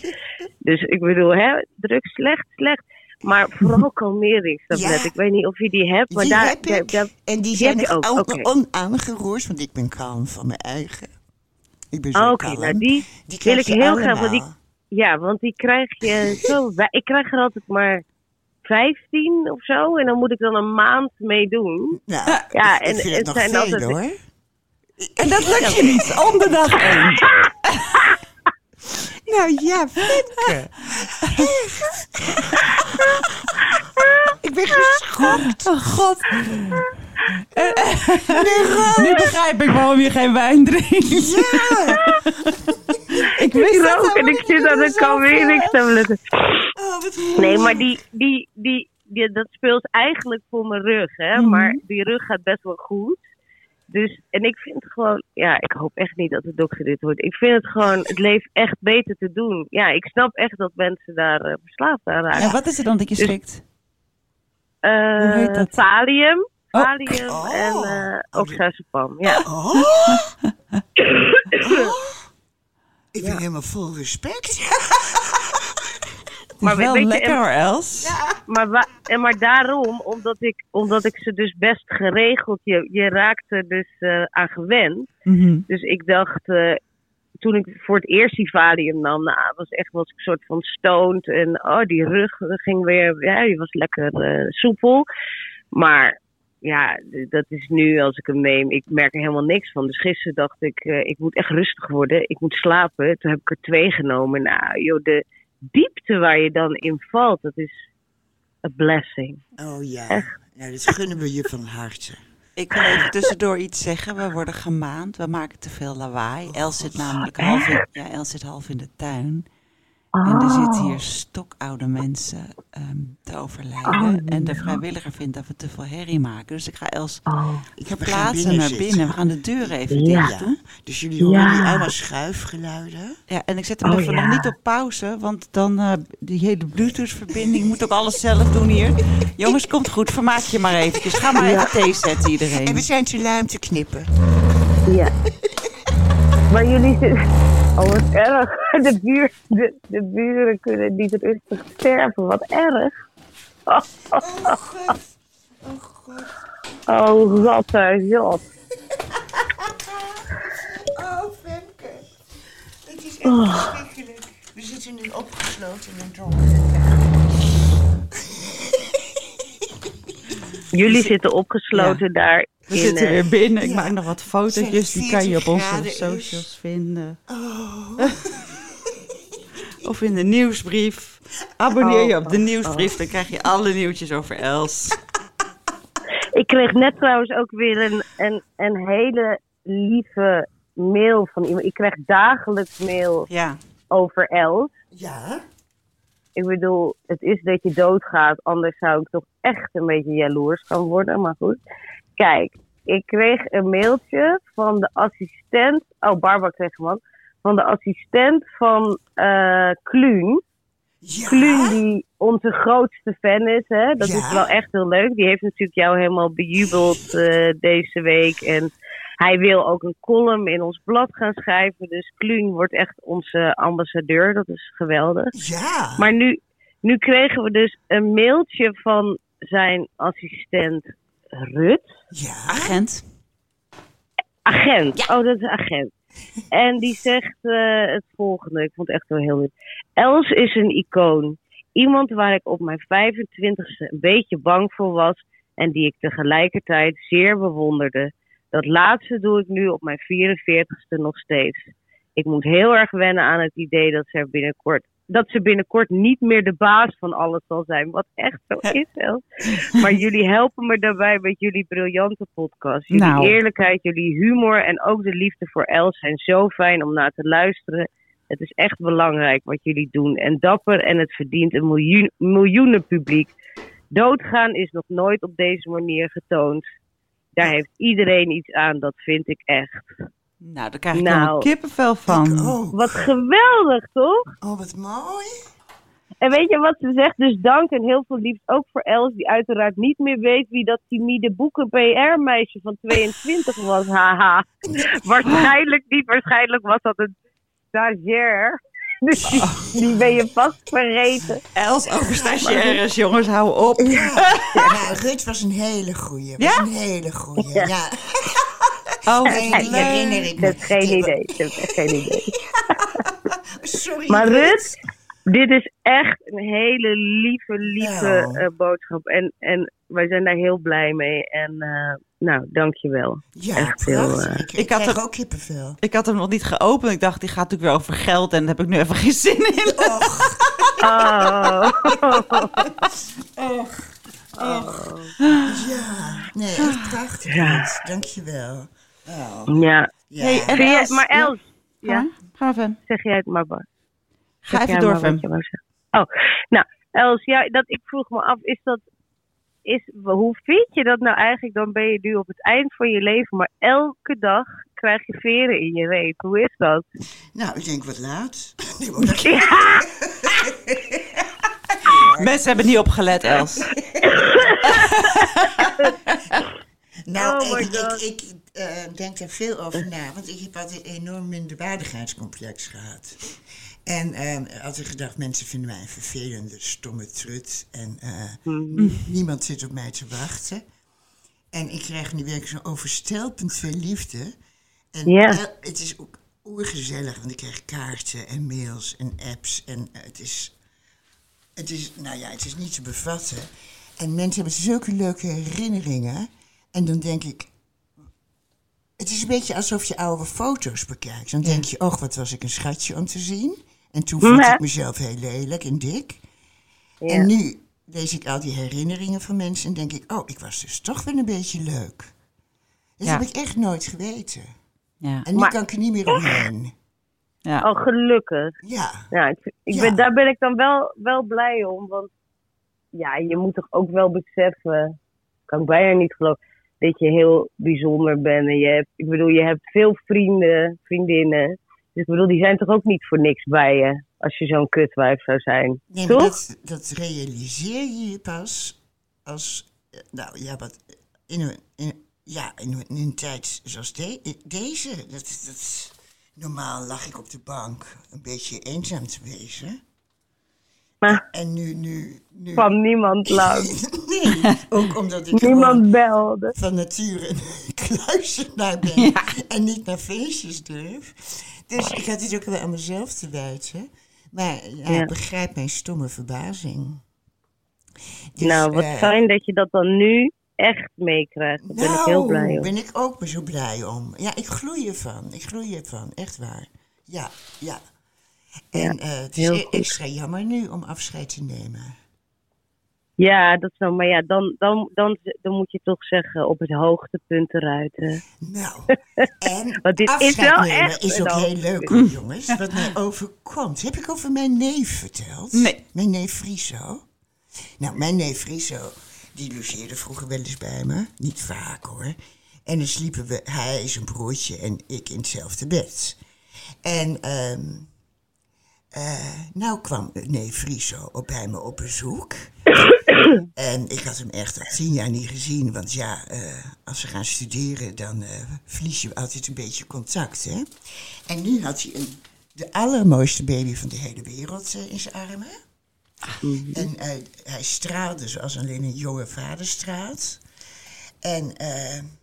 Speaker 2: Dus ik bedoel, hè, druk slecht, slecht. Maar vooral kalmeringstablet.
Speaker 3: Ja.
Speaker 2: Ik weet niet of je die hebt, maar
Speaker 3: die
Speaker 2: daar...
Speaker 3: heb ik.
Speaker 2: daar-
Speaker 3: en die
Speaker 2: die
Speaker 3: zijn nog
Speaker 2: ook, oké.
Speaker 3: onaangeroerd, want ik ben kalm van mijn eigen. Ik ben zo
Speaker 2: Ah, Oké,
Speaker 3: kalm.
Speaker 2: nou die,
Speaker 3: Die
Speaker 2: wil ik heel graag, want die- ja, want die krijg je zo... Ik krijg er altijd maar 15 of zo. En dan moet ik dan een maand mee doen.
Speaker 3: Nou,
Speaker 2: Ja,
Speaker 3: ik
Speaker 2: en
Speaker 3: vind het
Speaker 2: het
Speaker 3: nog
Speaker 2: zijn
Speaker 3: veel
Speaker 2: altijd-
Speaker 3: hoor.
Speaker 1: En dat lukt je niet. Om de dag één.
Speaker 3: Nou ja, Femke. ik ben geschokt.
Speaker 1: Oh god. Nu begrijp ik waarom je geen wijn drinkt.
Speaker 3: Ja.
Speaker 1: Ik wist dat
Speaker 2: rook en ik zit aan de
Speaker 1: Zoveel.
Speaker 2: kalmeringstabletten.
Speaker 3: Oh,
Speaker 2: Nee, maar die, die, die, die, dat speelt eigenlijk voor mijn rug, hè.
Speaker 1: Mhm.
Speaker 2: Maar die rug gaat best wel goed. Dus, en ik vind het gewoon, ja, ik hoop echt niet dat de dokter dit hoort. Ik vind het gewoon, het leven echt beter te doen. Ja, ik snap echt dat mensen daar eh, verslaafd aan raken.
Speaker 1: Ja, wat is er dan dat je slikt?
Speaker 2: Eh,
Speaker 1: hoe heet dat?
Speaker 2: Valium,
Speaker 1: Oh.
Speaker 2: Valium
Speaker 3: Oh.
Speaker 2: en eh oxazepam. Ja.
Speaker 3: Oh. Ik ben helemaal vol respect.
Speaker 1: Maar
Speaker 2: Maar
Speaker 1: wel
Speaker 2: weet je,
Speaker 1: lekker
Speaker 2: en-
Speaker 1: hoor, Els.
Speaker 2: Maar, wa- en maar daarom, omdat ik, omdat ik ze dus best geregeld, je, je raakt er dus eh, aan gewend.
Speaker 1: Mhm.
Speaker 2: Dus ik dacht, eh, toen ik voor het eerst die Valium nam, nou, was echt was ik een soort van stoned. En oh, die rug ging weer, ja, die was lekker eh, soepel. Maar ja, dat is nu als ik hem neem, ik merk er helemaal niks van. Dus gisteren dacht ik, ik moet echt rustig worden, ik moet slapen. Toen heb ik er twee genomen. Nou, joh, de diepte waar je dan in valt, dat is a blessing.
Speaker 3: Oh ja.
Speaker 2: Echt.
Speaker 3: Nou, dat gunnen we je van harte.
Speaker 1: Ik wil even tussendoor iets zeggen. We worden gemaand. We maken te veel lawaai. Els zit namelijk half in, ja, Els zit half in de tuin. En er zitten hier stokoude mensen ehm, te overlijden. en de vrijwilliger vindt dat we te veel herrie maken. Dus ik ga Els
Speaker 3: Ik heb er geen
Speaker 1: plaatsen
Speaker 3: binnen
Speaker 1: naar
Speaker 3: zitten.
Speaker 1: binnen. We gaan de deur even
Speaker 2: Ja.
Speaker 1: dicht doen.
Speaker 3: Dus jullie horen
Speaker 2: Ja.
Speaker 3: nu allemaal schuifgeluiden.
Speaker 1: Ja, en ik zet hem
Speaker 2: Oh,
Speaker 1: even
Speaker 2: ja.
Speaker 1: nog niet op pauze. Want dan eh, die hele Bluetooth-verbinding moet ook alles zelf doen hier. Jongens, komt goed. Vermaak je maar eventjes. Ga maar even thee zetten
Speaker 3: En
Speaker 1: iedereen.
Speaker 3: we zijn te lui om te knippen.
Speaker 2: Ja. Maar jullie zitten... Oh, wat erg. De, buur, de, de buren kunnen niet rustig sterven. Wat erg.
Speaker 3: Oh god. Oh god.
Speaker 2: Oh, wat een zot.
Speaker 3: Oh, Femke. Het is echt verschrikkelijk. We zitten nu opgesloten in een kamer.
Speaker 2: Jullie zitten opgesloten daar
Speaker 1: We
Speaker 2: in...
Speaker 1: zitten
Speaker 2: eh,
Speaker 1: weer binnen. Ik
Speaker 3: ja.
Speaker 1: maak nog wat fotootjes. Die kan je op
Speaker 3: 40
Speaker 1: onze socials vinden.
Speaker 3: Oh.
Speaker 1: Of in de nieuwsbrief. Abonneer je
Speaker 2: Oh,
Speaker 1: op de nieuwsbrief. Dan krijg je alle nieuwtjes over Els.
Speaker 2: Ik kreeg net trouwens ook weer een, een, een hele lieve mail van iemand. Ik krijg dagelijks mail
Speaker 1: Ja.
Speaker 2: over Els.
Speaker 3: Ja?
Speaker 2: Ik bedoel, het is dat je doodgaat, anders zou ik toch echt een beetje jaloers gaan worden. Maar goed. Kijk, ik kreeg een mailtje van de assistent. Oh, Barbara kreeg hem ook. Van de assistent van eh Kluun.
Speaker 3: Ja?
Speaker 2: Kluun, die onze grootste fan is. Hè? Dat
Speaker 3: Ja.
Speaker 2: is wel echt heel leuk. Die heeft natuurlijk jou helemaal bejubeld eh, deze week. En hij wil ook een column in ons blad gaan schrijven. Dus Kluun wordt echt onze ambassadeur. Dat is geweldig.
Speaker 3: Ja.
Speaker 2: Maar nu, nu kregen we dus een mailtje van zijn assistent Rut.
Speaker 3: Ja?
Speaker 1: Agent.
Speaker 2: Agent. Oh, dat is agent. En die zegt eh, het volgende. Ik vond het echt wel heel leuk. Els is een icoon. Iemand waar ik op mijn 25ste een beetje bang voor was. En die ik tegelijkertijd zeer bewonderde. Dat laatste doe ik nu op mijn 44ste nog steeds. Ik moet heel erg wennen aan het idee dat ze er binnenkort dat ze binnenkort niet meer de baas van alles zal zijn. Wat echt zo is, Els. Maar jullie helpen me daarbij met jullie briljante podcast. Jullie
Speaker 1: Nou.
Speaker 2: eerlijkheid, jullie humor en ook de liefde voor Els zijn zo fijn om naar te luisteren. Het is echt belangrijk wat jullie doen. En dapper en het verdient een miljoen, miljoenen publiek. Doodgaan is nog nooit op deze manier getoond. Daar heeft iedereen iets aan, dat vind ik echt.
Speaker 1: Nou, daar krijg ik
Speaker 2: Nou.
Speaker 1: helemaal kippenvel van.
Speaker 2: Wat geweldig, toch?
Speaker 3: Oh, wat mooi.
Speaker 2: En weet je wat ze zegt? Dus dank en heel veel liefst ook voor Els, die uiteraard niet meer weet wie dat timide boeken PR-meisje van 22 was. Haha. waarschijnlijk niet, waarschijnlijk was dat een stagiair. Dus die, die ben je vast vergeten.
Speaker 1: Els over stagiaires, jongens, hou op.
Speaker 3: Ja. ja, Rut was een hele goeie. Was
Speaker 1: Ja?
Speaker 3: een hele goeie. Ja.
Speaker 1: Oh, leuk.
Speaker 3: herinner ik me.
Speaker 2: heb geen idee. Ik heb echt geen idee.
Speaker 3: Sorry,
Speaker 2: Maar Rut, dit is echt een hele lieve, lieve
Speaker 3: Nou.
Speaker 2: eh, boodschap. En, en wij zijn daar heel blij mee. En eh, nou, dankjewel.
Speaker 3: Ja,
Speaker 2: echt heel, eh,
Speaker 3: ik,
Speaker 1: had er-
Speaker 3: ook kippenvel.
Speaker 1: Ik had hem nog niet geopend. Ik dacht, die gaat natuurlijk weer over geld. En daar heb ik nu even geen zin in.
Speaker 3: Och,
Speaker 2: Oh.
Speaker 3: ja. Nee, echt prachtig. Rut. Dankjewel. Oh,
Speaker 2: ja.
Speaker 3: ja.
Speaker 1: Hey, en
Speaker 2: Vind je-
Speaker 1: Els,
Speaker 2: maar Els,
Speaker 1: Ja,
Speaker 2: ja,
Speaker 1: ga van.
Speaker 2: zeg jij het maar. Bart.
Speaker 1: Ga even door,
Speaker 2: zeggen. Oh, nou, Els, ja, dat, ik vroeg me af, is dat, is, hoe vind je dat nou eigenlijk? Dan ben je nu op het eind van je leven, maar elke dag krijg je veren in je reet. Hoe is dat?
Speaker 3: Nou, ik denk wat laat. Nee, maar-
Speaker 2: Ja,
Speaker 1: Mensen hebben niet opgelet, Els.
Speaker 3: Nou,
Speaker 2: Oh
Speaker 3: ik, ik eh, denk daar veel over na, want ik heb altijd een enorm minderwaardigheidscomplex gehad. En eh, altijd gedacht, mensen vinden mij een vervelende, stomme trut. En eh, niemand zit op mij te wachten. En ik krijg nu werkelijk zo overstelpend veel liefde. En het is ook oergezellig, want ik krijg kaarten en mails en apps. En eh, het is, het is, nou ja, het is niet te bevatten. En mensen hebben zulke leuke herinneringen. En dan denk ik, het is een beetje alsof je oude foto's bekijkt. Dan denk je, och, wat was ik een schatje om te zien. En toen vond ik mezelf heel lelijk en dik.
Speaker 2: Ja.
Speaker 3: En nu lees ik al die herinneringen van mensen en denk ik, oh, ik was dus toch wel een beetje leuk. Dat
Speaker 1: Ja.
Speaker 3: heb ik echt nooit geweten.
Speaker 1: Ja.
Speaker 3: En nu
Speaker 2: Maar-
Speaker 3: kan ik er niet meer omheen.
Speaker 1: Ja.
Speaker 2: Oh, gelukkig.
Speaker 3: Ja,
Speaker 2: Ja, ik, ik
Speaker 3: Ja.
Speaker 2: Ben, daar ben ik dan wel, wel blij om. Want ja, je moet toch ook wel beseffen, kan ik bijna niet geloven, dat je heel bijzonder bent. En je hebt, ik bedoel, je hebt veel vrienden, vriendinnen. Dus ik bedoel, die zijn toch ook niet voor niks bij je, als je zo'n kutwijf zou zijn.
Speaker 3: nee,
Speaker 2: toch?
Speaker 3: dat, dat realiseer je je pas als, eh, nou ja, wat, in een, in, ja, in, een- in een tijd zoals de- deze. Dat, dat, normaal lag ik op de bank een beetje eenzaam te wezen.
Speaker 2: Maar
Speaker 3: En nu, nu, nu...
Speaker 2: kwam niemand langs.
Speaker 3: Nee, ook omdat ik
Speaker 2: Niemand belde.
Speaker 3: van nature een kluizenaar ben en niet naar feestjes durf. Dus ik had het ook wel aan mezelf te wijten. Maar ja, begrijp mijn stomme verbazing. Dus,
Speaker 2: nou, wat
Speaker 3: eh,
Speaker 2: fijn dat je dat dan nu echt meekrijgt. Daar ben ik heel
Speaker 3: nou,
Speaker 2: blij om.
Speaker 3: ben ik ook zo blij om. Ja, ik gloei ervan. Ik gloei ervan, echt waar. Ja, ja. En
Speaker 2: Ja,
Speaker 3: eh, het is extra jammer nu om afscheid te nemen.
Speaker 2: Ja, dat is zo. Maar ja, dan, dan, dan, dan moet je toch zeggen op het hoogtepunt eruit. hè.
Speaker 3: Nou, en
Speaker 2: Want dit is
Speaker 3: afscheid
Speaker 2: wel
Speaker 3: nemen
Speaker 2: echt
Speaker 3: is
Speaker 2: een
Speaker 3: ook heel leuk hoor, jongens. Wat mij overkomt. Heb ik over mijn neef verteld?
Speaker 1: Nee.
Speaker 3: Mijn neef Friso. Nou, mijn neef Friso, die logeerde vroeger wel eens bij me. Niet vaak hoor. En dan sliepen we, hij, zijn broertje en ik in hetzelfde bed. En ehm eh, nou kwam neef Friso op bij me op bezoek. En ik had hem echt al tien jaar niet gezien. Want ja, eh, als we gaan studeren, dan eh, verlies je altijd een beetje contact. Hè? En nu had hij een, de allermooiste baby van de hele wereld eh, in zijn armen. En eh, hij straalde zoals alleen een jonge vader straalt. En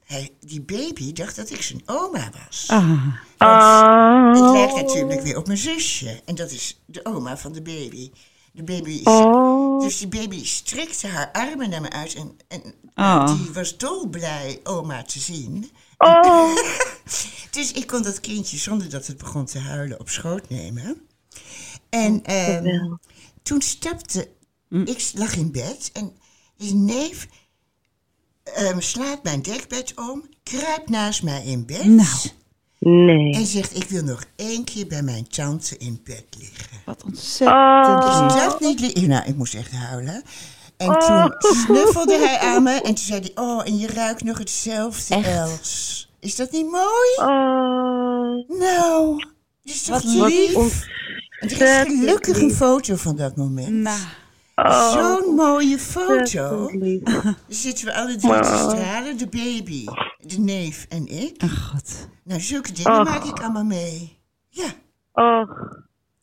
Speaker 3: hij, die baby dacht dat ik zijn oma was.
Speaker 1: Ah.
Speaker 3: Het lijkt natuurlijk weer op mijn zusje. En dat is de oma van de baby. De baby
Speaker 2: Oh.
Speaker 3: dus die baby strekte haar armen naar me uit en, en
Speaker 1: Oh.
Speaker 3: die was dolblij oma te zien.
Speaker 2: Oh.
Speaker 3: Dus ik kon dat kindje zonder dat het begon te huilen op schoot nemen. En ehm,
Speaker 2: wel.
Speaker 3: toen stapte, ik lag in bed en die neef ehm, slaat mijn dekbed om, kruipt naast mij in bed.
Speaker 1: Nou.
Speaker 2: Nee.
Speaker 3: En zegt, ik wil nog één keer bij mijn tante in bed liggen.
Speaker 1: Wat ontzettend
Speaker 2: Oh.
Speaker 1: lief.
Speaker 3: Is dat niet li- Nou, ik moest echt huilen. En toen snuffelde hij aan me en toen zei hij... Oh, en je ruikt nog hetzelfde,
Speaker 1: Echt?
Speaker 3: Els. Is dat niet mooi?
Speaker 2: Oh.
Speaker 3: Nou, dat is toch
Speaker 1: Wat
Speaker 3: lief? er is gelukkig een foto van dat moment.
Speaker 1: Nou,
Speaker 2: Oh.
Speaker 3: Zo'n mooie foto.
Speaker 2: lief.
Speaker 3: Dan zitten we alle drie te stralen. De baby, de neef en ik.
Speaker 1: oh god.
Speaker 3: Nou, zulke dingen maak ik allemaal mee. Ja,
Speaker 2: Och.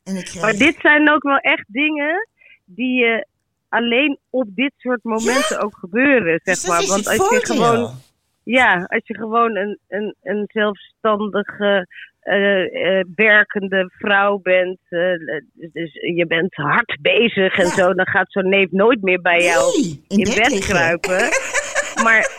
Speaker 3: En ik krijg...
Speaker 2: Maar dit zijn ook wel echt dingen die je alleen op dit soort momenten ook gebeuren, zeg
Speaker 3: Dus dat
Speaker 2: maar.
Speaker 3: is
Speaker 2: Want als je gewoon, ja, als je gewoon een, een, een zelfstandige, eh, eh, werkende vrouw bent, eh, dus je bent hard bezig en
Speaker 3: Ja.
Speaker 2: zo, dan gaat zo'n neef nooit meer bij jou
Speaker 3: Nee, in
Speaker 2: in
Speaker 3: bed
Speaker 2: kruipen. maar,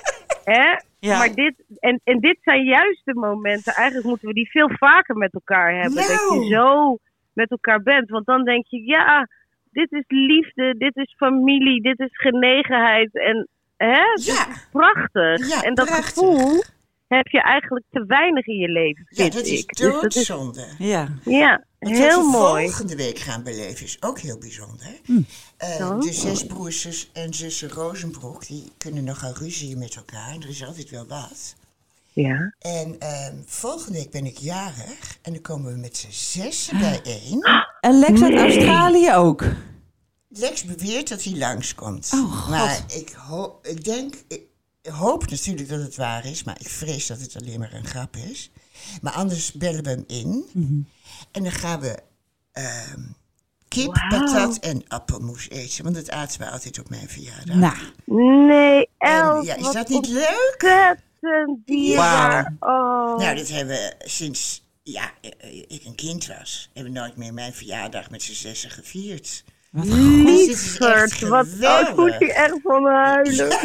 Speaker 2: hè?
Speaker 1: Ja.
Speaker 2: Maar dit, en, en dit zijn juist de momenten, eigenlijk moeten we die veel vaker met elkaar hebben. Dat
Speaker 3: Nou.
Speaker 2: je zo met elkaar bent. Want dan denk je, ja, dit is liefde, dit is familie, dit is genegenheid. En hè, dit
Speaker 3: Ja.
Speaker 2: is prachtig.
Speaker 3: Ja,
Speaker 2: en dat
Speaker 3: prachtig.
Speaker 2: gevoel heb je eigenlijk te weinig in je leven,
Speaker 3: Ja,
Speaker 2: vind
Speaker 3: dat is
Speaker 2: ik. Dus dat is,
Speaker 3: doodzonde.
Speaker 1: Ja.
Speaker 2: ja,
Speaker 3: Want
Speaker 2: heel
Speaker 3: wat we
Speaker 2: mooi.
Speaker 3: volgende week gaan beleven is ook heel bijzonder. Eh,
Speaker 2: Zo.
Speaker 3: de zes broers en zussen Rozenbroek, die kunnen nogal ruzie met elkaar. Er is altijd wel wat.
Speaker 2: Ja.
Speaker 3: En ehm, volgende week ben ik jarig en dan komen we met z'n zessen bijeen.
Speaker 1: En Lex uit. Australië ook.
Speaker 3: Lex beweert dat hij langskomt.
Speaker 1: Oh, God.
Speaker 3: Maar ik, ho- ik denk, ik hoop natuurlijk dat het waar is, maar ik vrees dat het alleen maar een grap is. Maar anders bellen we hem in.
Speaker 1: Mhm.
Speaker 3: En dan gaan we ehm, kip, patat en appelmoes eten. Want dat aten we altijd op mijn verjaardag.
Speaker 1: Nou,
Speaker 2: Nee,
Speaker 3: En,
Speaker 2: Els,
Speaker 3: ja, is dat niet leuk?
Speaker 2: Ontzettend dierbaar. Oh.
Speaker 3: Nou, dat hebben we sinds ja, eh, ik een kind was. Hebben we nooit meer mijn verjaardag met z'n zessen gevierd.
Speaker 1: wat
Speaker 3: Dus
Speaker 1: goed.
Speaker 3: dit
Speaker 2: Lieverd, wat oh, moet je echt van huilen.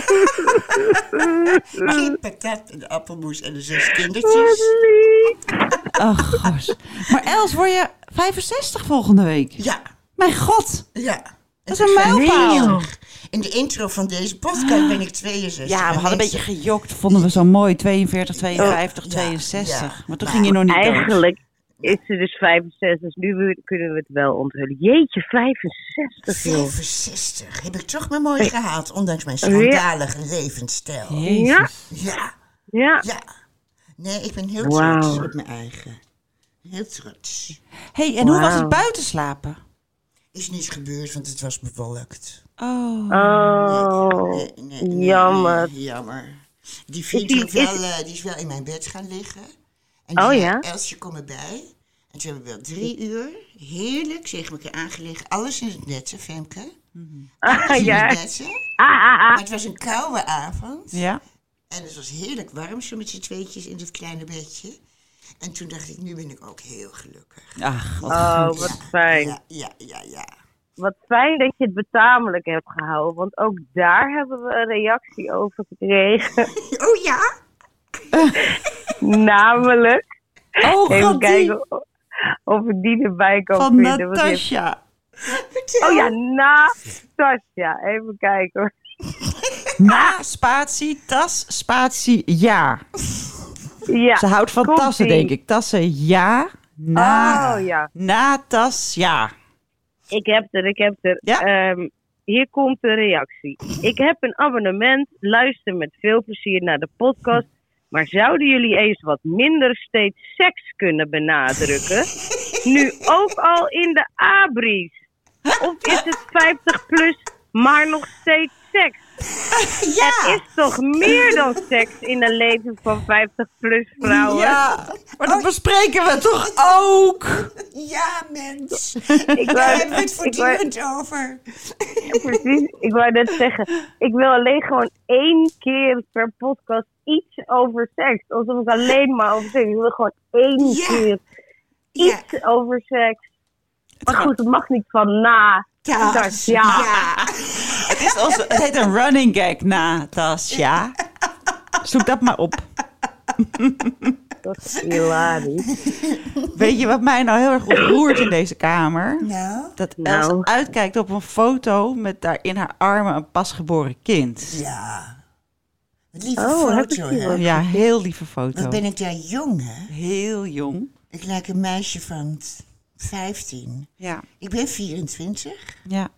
Speaker 3: Kip, patat en appelmoes en de zes
Speaker 2: Wat
Speaker 3: kindertjes.
Speaker 2: lief.
Speaker 1: Oh, gosh. Maar Els, word je 65 volgende week?
Speaker 3: Ja,
Speaker 1: Mijn god.
Speaker 3: ja.
Speaker 1: Dat is een mijlpaal.
Speaker 3: In de intro van deze podcast ben ik 62.
Speaker 1: Ja, we
Speaker 3: En
Speaker 1: hadden een beetje gejokt. Vonden we zo mooi. 42, 52,
Speaker 3: ja,
Speaker 1: 62.
Speaker 3: ja.
Speaker 1: Maar toen ging je nog niet dood.
Speaker 2: Eigenlijk is ze dus 65, dus nu kunnen we het wel onthullen. Jeetje, 65 joh.
Speaker 3: 65. Heb ik toch maar mooi gehaald, ondanks mijn schandalige levensstijl.
Speaker 1: Jezus.
Speaker 3: Ja,
Speaker 2: Ja.
Speaker 3: ja. Nee, ik ben heel trots op mijn eigen. Heel trots.
Speaker 1: hey, en hoe was het buiten slapen?
Speaker 3: Is niets gebeurd, want het was bewolkt.
Speaker 1: Oh.
Speaker 2: Oh,
Speaker 3: Nee, nee, nee,
Speaker 2: jammer.
Speaker 3: nee, jammer. Die vriend is wel, eh, die is wel in mijn bed gaan liggen. En die
Speaker 2: Oh,
Speaker 3: zei,
Speaker 2: ja?
Speaker 3: Elsje, kom erbij. En toen hebben we wel drie uur heerlijk tegen elkaar aangelegen. Alles in het netje, Femke.
Speaker 2: Ah,
Speaker 3: Alles in
Speaker 2: ja.
Speaker 3: het netje.
Speaker 2: Ah, ah, ah.
Speaker 3: Maar het was een koude avond.
Speaker 1: Ja.
Speaker 3: En het was heerlijk warm, zo met z'n tweetjes in dat kleine bedje. En toen dacht ik, nu ben ik ook heel gelukkig.
Speaker 1: Ach, wat
Speaker 2: Oh,
Speaker 1: goed.
Speaker 2: wat fijn.
Speaker 3: Ja, ja, ja, ja.
Speaker 2: Wat fijn dat je het betamelijk hebt gehouden. Want ook daar hebben we een reactie over gekregen.
Speaker 3: Oh ja?
Speaker 2: Namelijk,
Speaker 1: Oh,
Speaker 2: even
Speaker 1: god,
Speaker 2: kijken of- of ik die erbij kan
Speaker 1: van
Speaker 2: vinden.
Speaker 1: Natasja.
Speaker 2: Oh ja, Natasja. Even kijken hoor.
Speaker 1: Na, spatie, tas, spatie, ja.
Speaker 2: Ja.
Speaker 1: Ze houdt van tassen, denk ik. Tassen, ja. Na,
Speaker 2: Oh ja,
Speaker 1: na tas, ja.
Speaker 2: ik heb er, ik heb er.
Speaker 1: Ja.
Speaker 2: Ehm, hier komt de reactie. Ik heb een abonnement, luister met veel plezier naar de podcast. Maar zouden jullie eens wat minder steeds seks kunnen benadrukken? Nu ook al in de abris. Of is het 50 plus, maar nog steeds seks? Er is toch meer dan seks in een leven van 50 plus vrouwen?
Speaker 1: Ja, maar dat bespreken we toch ook?
Speaker 3: Ja, mens.
Speaker 2: Ik
Speaker 3: Daar hebben we het voortdurend over.
Speaker 2: precies, ik wou net zeggen, ik wil alleen gewoon één keer per podcast iets over seks. Alsof ik alleen maar over seks. Ik wil gewoon één
Speaker 3: Ja.
Speaker 2: keer
Speaker 3: Ja.
Speaker 2: iets over seks. Maar goed, het mag niet van na.
Speaker 3: Tas,
Speaker 2: ja.
Speaker 1: Het, is onze, het heet een running gag na tas, ja. Zoek dat maar op.
Speaker 2: Dat is hilarisch.
Speaker 1: Weet je wat mij nou heel erg ontroert in deze kamer?
Speaker 3: Nou,
Speaker 1: Dat
Speaker 2: Nou.
Speaker 1: Els uitkijkt op een foto met daar in haar armen een pasgeboren kind.
Speaker 3: ja. Wat lieve
Speaker 2: Oh, heb ik
Speaker 3: foto, hè?
Speaker 1: Ja, heel lieve foto.
Speaker 3: Wat ben ik daar jong, hè?
Speaker 1: Heel jong.
Speaker 3: Ik lijk een meisje van 15.
Speaker 1: Ja,
Speaker 3: Ik ben 24.
Speaker 1: ja.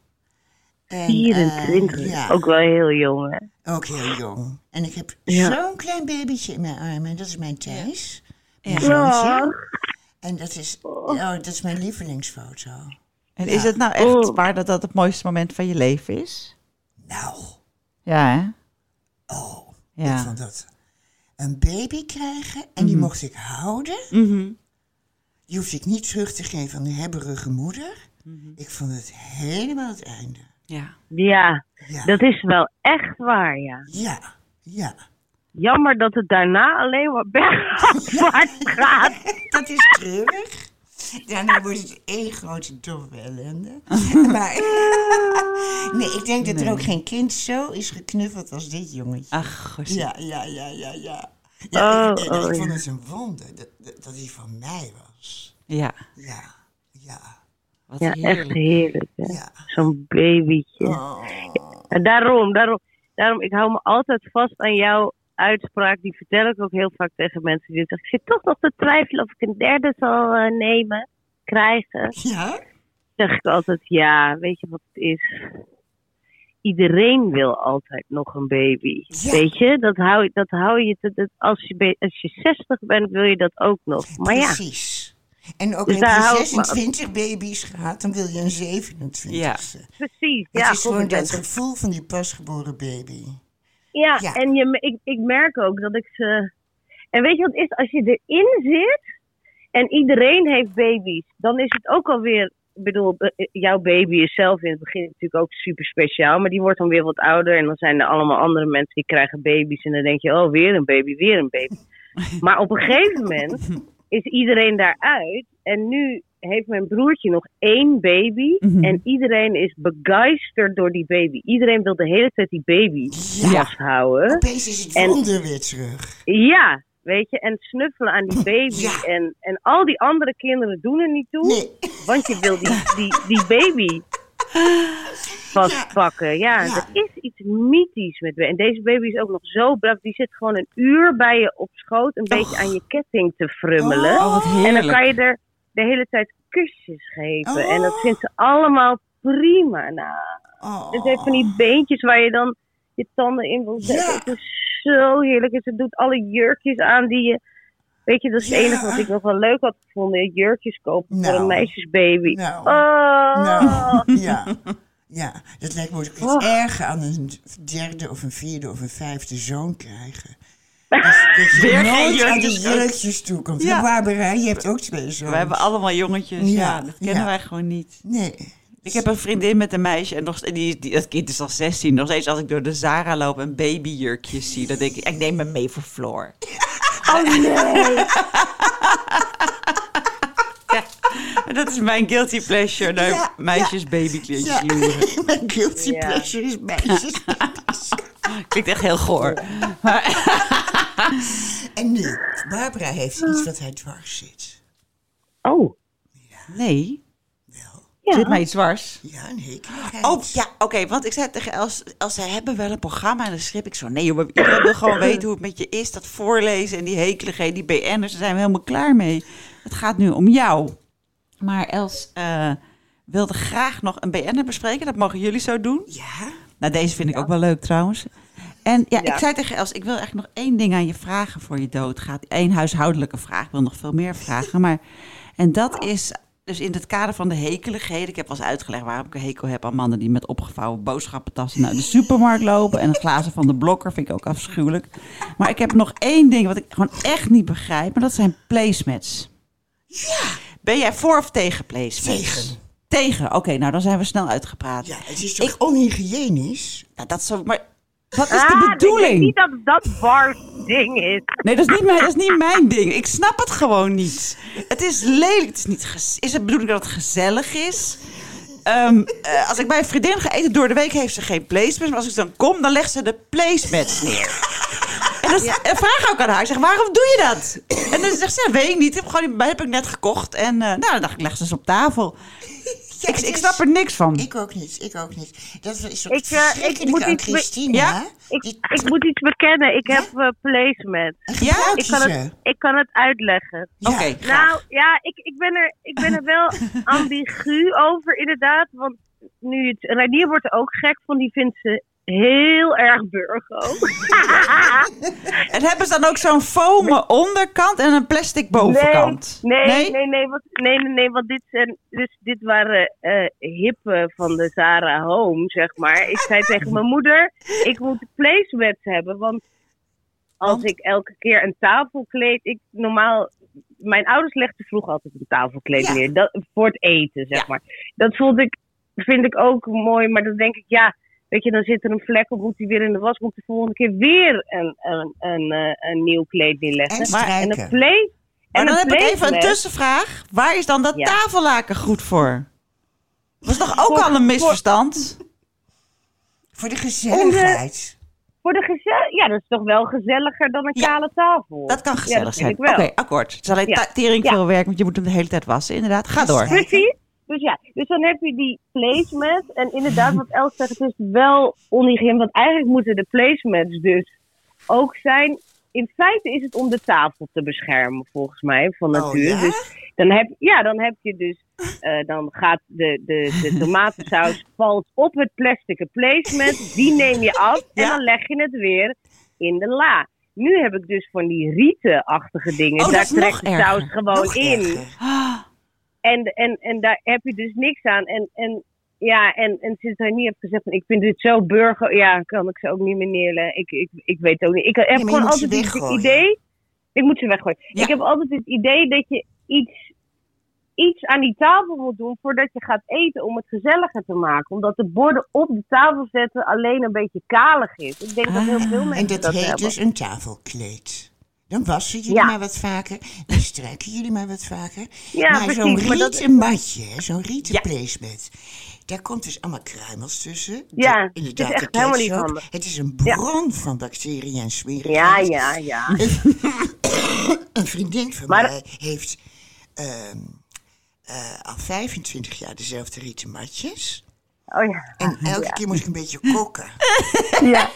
Speaker 3: En,
Speaker 2: 24.
Speaker 3: eh, ja,
Speaker 2: Ook wel heel jong, hè?
Speaker 3: ook heel jong. En ik heb
Speaker 2: Ja.
Speaker 3: zo'n klein babytje in mijn armen. En dat is mijn Thijs. Mijn
Speaker 1: Ja.
Speaker 3: zoontje. En dat is, oh, dat is mijn lievelingsfoto.
Speaker 1: En
Speaker 3: Ja.
Speaker 1: is het nou echt
Speaker 2: Oh.
Speaker 1: waar dat dat het mooiste moment van je leven is?
Speaker 3: Nou,
Speaker 1: Ja, hè?
Speaker 3: oh.
Speaker 1: Ja.
Speaker 3: Ik vond dat een baby krijgen en die mocht ik houden.
Speaker 1: Mhm.
Speaker 3: Die hoefde ik niet terug te geven aan de hebberige moeder.
Speaker 1: Mhm.
Speaker 3: Ik vond het helemaal het einde.
Speaker 1: Ja.
Speaker 2: Ja,
Speaker 3: Ja,
Speaker 2: dat is wel echt waar, ja.
Speaker 3: ja, ja.
Speaker 2: Jammer dat het daarna alleen maar bergafwaarts gaat.
Speaker 3: Dat is treurig. Daarna wordt het één grote doffe ellende. maar nee, ik denk dat er ook geen kind zo is geknuffeld als dit jongetje.
Speaker 1: Ach, gosh.
Speaker 3: Ja, ja, ja, ja, ja. ja
Speaker 2: Oh,
Speaker 3: ik,
Speaker 2: oh,
Speaker 3: ik
Speaker 2: ja.
Speaker 3: vond het een wonder dat, dat, dat hij van mij was.
Speaker 1: Ja,
Speaker 3: Ja, ja,
Speaker 1: wat
Speaker 2: Ja, echt
Speaker 1: heerlijk.
Speaker 3: ja.
Speaker 2: Zo'n babytje.
Speaker 3: Oh.
Speaker 2: En daarom, daarom, daarom, ik hou me altijd vast aan jouw uitspraak. Die vertel ik ook heel vaak tegen mensen. Die zeggen, ik zit toch nog te twijfelen of ik een derde zal eh, nemen, krijgen.
Speaker 3: Ja?
Speaker 2: zeg ik altijd, ja, weet je wat het is? Iedereen wil altijd nog een baby.
Speaker 3: Ja.
Speaker 2: Weet je, dat hou, je- dat hou je, te- dat, als, je als je 60 bent, wil je dat ook nog. Maar ja,
Speaker 3: Precies. En ook
Speaker 2: Dus
Speaker 3: heb je
Speaker 2: ik me-
Speaker 3: 26 baby's gehad, dan wil je een 27ste.
Speaker 1: Ja.
Speaker 2: precies.
Speaker 3: Het
Speaker 2: ja,
Speaker 3: is gewoon dat gevoel van die pasgeboren baby.
Speaker 2: Ja,
Speaker 3: Ja.
Speaker 2: en je, ik, ik merk ook dat ik ze. En weet je wat het is? Als je erin zit en iedereen heeft baby's, dan is het ook alweer. Ik bedoel, jouw baby is zelf in het begin natuurlijk ook super speciaal, maar die wordt dan weer wat ouder en dan zijn er allemaal andere mensen die krijgen baby's en dan denk je, oh, weer een baby, weer een baby. Maar op een gegeven moment is iedereen daaruit en nu heeft mijn broertje nog één baby
Speaker 1: Mhm.
Speaker 2: en iedereen is begeisterd door die baby. Iedereen wil de hele tijd die baby
Speaker 3: Ja.
Speaker 2: vasthouden.
Speaker 3: Opeens is het
Speaker 2: En-
Speaker 3: wonder weer terug.
Speaker 2: Ja, weet je, en snuffelen aan die baby.
Speaker 3: Ja.
Speaker 2: En, en al die andere kinderen doen er niet toe.
Speaker 3: Nee.
Speaker 2: Want je wil die, die, die baby. vastpakken. Ja,
Speaker 3: Ja.
Speaker 2: er is iets mythisch met baby. En deze baby is ook nog zo braaf. Die zit gewoon een uur bij je op schoot, een beetje aan je ketting te frummelen.
Speaker 1: Oh,
Speaker 2: en dan kan je er de hele tijd kusjes geven.
Speaker 3: Oh.
Speaker 2: En dat vindt ze allemaal prima. Nou,
Speaker 3: Oh.
Speaker 2: het heeft van die beentjes waar je dan je tanden in wil zetten.
Speaker 3: Ja.
Speaker 2: Het is zo heerlijk. En ze doet alle jurkjes aan die je... Weet je, dat is het
Speaker 3: Ja.
Speaker 2: enige wat ik nog wel leuk had gevonden. Jurkjes kopen voor
Speaker 3: Nou.
Speaker 2: een meisjesbaby.
Speaker 3: Nou.
Speaker 2: Oh.
Speaker 3: Nou, ja. Ja, dat lijkt me ook iets erger aan een derde of een vierde of een vijfde zoon krijgen. Dat, dat je
Speaker 1: Weer
Speaker 3: nooit aan de
Speaker 1: jurkjes.
Speaker 3: jurkjes toekomt.
Speaker 1: Ja.
Speaker 3: Barbara, je hebt ook twee zoons.
Speaker 1: We hebben allemaal jongetjes. Ja,
Speaker 3: Ja,
Speaker 1: dat kennen
Speaker 3: ja.
Speaker 1: wij gewoon niet.
Speaker 3: Nee.
Speaker 1: Ik heb een vriendin met een meisje en nog, die, die, dat kind is al 16. Nog steeds als ik door de Zara loop en babyjurkjes zie, dan denk ik, ik neem me mee voor Floor.
Speaker 2: Oh nee.
Speaker 1: Dat is mijn guilty pleasure, naar
Speaker 3: Ja,
Speaker 1: meisjes
Speaker 3: Ja,
Speaker 1: loeren.
Speaker 3: mijn guilty
Speaker 2: Ja.
Speaker 3: pleasure is meisjes.
Speaker 1: Klinkt echt heel goor.
Speaker 3: en nu, Barbara heeft iets wat haar dwars zit.
Speaker 2: Oh.
Speaker 1: Nee,
Speaker 3: Wel,
Speaker 2: Ja.
Speaker 1: zit mij iets dwars.
Speaker 3: ja, een hekeligheid.
Speaker 1: Oh ja, oké, want ik zei tegen Els, Els, zij hebben wel een programma en dan schreef ik zo, nee joh, maar iedereen wil gewoon weten hoe het met je is, dat voorlezen en die hekeligheid, die BN'ers, daar zijn we helemaal klaar mee. Het gaat nu om jou. Maar Els eh, wilde graag nog een BN'er bespreken, dat mogen jullie zo doen.
Speaker 3: Ja?
Speaker 1: Nou, deze vind ik ook wel leuk trouwens. En ja,
Speaker 2: Ja.
Speaker 1: ik zei tegen Els, ik wil eigenlijk nog één ding aan je vragen voor je doodgaat. Eén huishoudelijke vraag, ik wil nog veel meer vragen. Maar, en dat is dus in het kader van de hekeligheden. Ik heb wel eens uitgelegd waarom ik een hekel heb aan mannen die met opgevouwen boodschappentassen naar de supermarkt lopen. En een glazen van de blokker vind ik ook afschuwelijk. Maar ik heb nog één ding wat ik gewoon echt niet begrijp. Maar dat zijn placemats.
Speaker 3: Ja.
Speaker 1: Ben jij voor of tegen placemats?
Speaker 3: Tegen.
Speaker 1: Tegen, oké, nou dan zijn we snel uitgepraat.
Speaker 3: Ja, het is toch onhygiënisch?
Speaker 1: Nou, dat is zo, maar wat is
Speaker 2: Ah,
Speaker 1: de
Speaker 2: Ik denk
Speaker 1: bedoeling?
Speaker 2: niet dat dat Bars ding is.
Speaker 1: Nee, dat is, niet mijn, dat is niet mijn ding. Ik snap het gewoon niet. Het is lelijk. Het is, niet is het bedoeling dat het gezellig is? Ehm, eh, als ik bij een vriendin ga eten door de week, heeft ze geen placemats. Maar als ik dan kom, dan legt ze de placemats neer. En dan vraag ook aan haar. Ik zeg, waarom doe je dat? En dan zegt ze, ja, weet ik niet. Heb, gewoon, heb ik net gekocht. En eh, nou, dan dacht ik, leg ze eens op tafel.
Speaker 3: Ja,
Speaker 1: Ik, ik snap er niks van.
Speaker 3: Ik ook niet, ik ook niet. Dat is
Speaker 2: Ik, eh, ik
Speaker 3: verschrikkelijk
Speaker 2: moet
Speaker 3: aan
Speaker 2: iets.
Speaker 1: Ja?
Speaker 2: Ik,
Speaker 3: Die-
Speaker 2: ik moet iets bekennen. Ik heb uh, placement.
Speaker 1: Ja?
Speaker 2: Ik kan, het, ik kan het uitleggen.
Speaker 3: Ja.
Speaker 1: Oké.
Speaker 2: Nou ja, ik, ik, ben er, ik ben er wel ambigu over inderdaad. Want nu het, Reinier wordt er ook gek van. Die vindt ze heel erg burgo.
Speaker 1: En hebben ze dan ook zo'n fomen onderkant en een plastic bovenkant?
Speaker 2: Nee, nee, nee, nee, want, nee, nee, nee, want dit, zijn, dus dit waren eh hippen van de Zara Home, zeg maar. Ik zei tegen mijn moeder, ik moet placemats hebben, want als ik elke keer een tafelkleed... Ik, normaal, mijn ouders legden vroeger altijd een tafelkleed
Speaker 3: Ja.
Speaker 2: neer, dat, voor het eten, zeg
Speaker 1: Ja.
Speaker 2: maar. Dat vond ik, vind ik ook mooi, maar dan denk ik, ja... Weet je, dan zit er een vlek op, moet hij weer in de was, moet de volgende keer weer een, een, een, eh, een nieuw kleed neerleggen.
Speaker 3: En
Speaker 1: Maar-
Speaker 2: En een en
Speaker 1: dan heb ik even een tussenvraag. Waar is dan dat
Speaker 2: Ja.
Speaker 1: tafellaken goed voor? Dat is toch ook
Speaker 2: Voor-
Speaker 1: al een misverstand?
Speaker 3: Voor de gezelligheid.
Speaker 2: Voor de gezellig... Ja, dat is toch wel gezelliger dan een
Speaker 1: Ja,
Speaker 2: kale tafel.
Speaker 1: Dat kan
Speaker 2: Ja,
Speaker 1: gezellig
Speaker 2: dat
Speaker 1: zijn. Oké, akkoord. Het is alleen
Speaker 2: Ja.
Speaker 1: tering
Speaker 2: Ja.
Speaker 1: veel werk, want je moet hem de hele tijd wassen. Inderdaad, ga door.
Speaker 3: Precies.
Speaker 2: Dus ja, dus dan heb je die placements. En inderdaad, wat Els zegt, het is wel onhygiëne. Want eigenlijk moeten de placements dus ook zijn... In feite is het om de tafel te beschermen, volgens mij, van
Speaker 3: Oh,
Speaker 2: natuur.
Speaker 3: ja?
Speaker 2: Dus dan heb, ja, dan heb je dus... eh, dan gaat de, de, de tomatensaus valt op het plastic placement. Die neem je af en
Speaker 1: Ja.
Speaker 2: dan leg je het weer in de la. Nu heb ik dus van die rietenachtige dingen.
Speaker 1: Oh,
Speaker 2: Daar trekt de saus gewoon
Speaker 3: Nog
Speaker 2: in.
Speaker 3: erger.
Speaker 1: Ah,
Speaker 2: En, en, en daar heb je dus niks aan. En, en ja, en, en sinds hij niet heeft gezegd van ik vind dit zo burger, ja, kan ik ze ook niet meer neerleggen. Ik, ik, ik weet ook niet. Ik heb gewoon altijd het idee. Ik moet ze weggooien.
Speaker 1: Ja.
Speaker 2: Ik heb altijd het idee dat je iets, iets aan die tafel moet doen voordat je gaat eten om het gezelliger te maken. Omdat de borden op de tafel zetten alleen een beetje kalig is. Ik denk dat heel veel
Speaker 1: Ah.
Speaker 2: mensen
Speaker 3: En dat,
Speaker 2: dat
Speaker 3: heet
Speaker 2: hebben.
Speaker 3: dus een tafelkleed. Dan wassen jullie
Speaker 2: Ja.
Speaker 3: maar wat vaker. Dan strijken jullie maar wat vaker.
Speaker 2: Ja,
Speaker 3: maar zo'n
Speaker 2: precies, maar dat-
Speaker 3: rieten matje, zo'n rieten
Speaker 1: Ja.
Speaker 3: placement. Daar komt dus allemaal kruimels tussen.
Speaker 2: Ja,
Speaker 3: De-
Speaker 2: het is
Speaker 3: inderdaad,
Speaker 2: echt helemaal niet handig.
Speaker 3: Het is een
Speaker 2: Ja.
Speaker 3: bron van bacteriën en smerigheid.
Speaker 2: Ja, ja, ja.
Speaker 3: Een vriendin van
Speaker 2: Maar-
Speaker 3: mij heeft ehm, eh, al 25 jaar dezelfde rieten matjes.
Speaker 2: Oh ja.
Speaker 3: En elke keer moest ik een beetje kokken.
Speaker 2: Ja.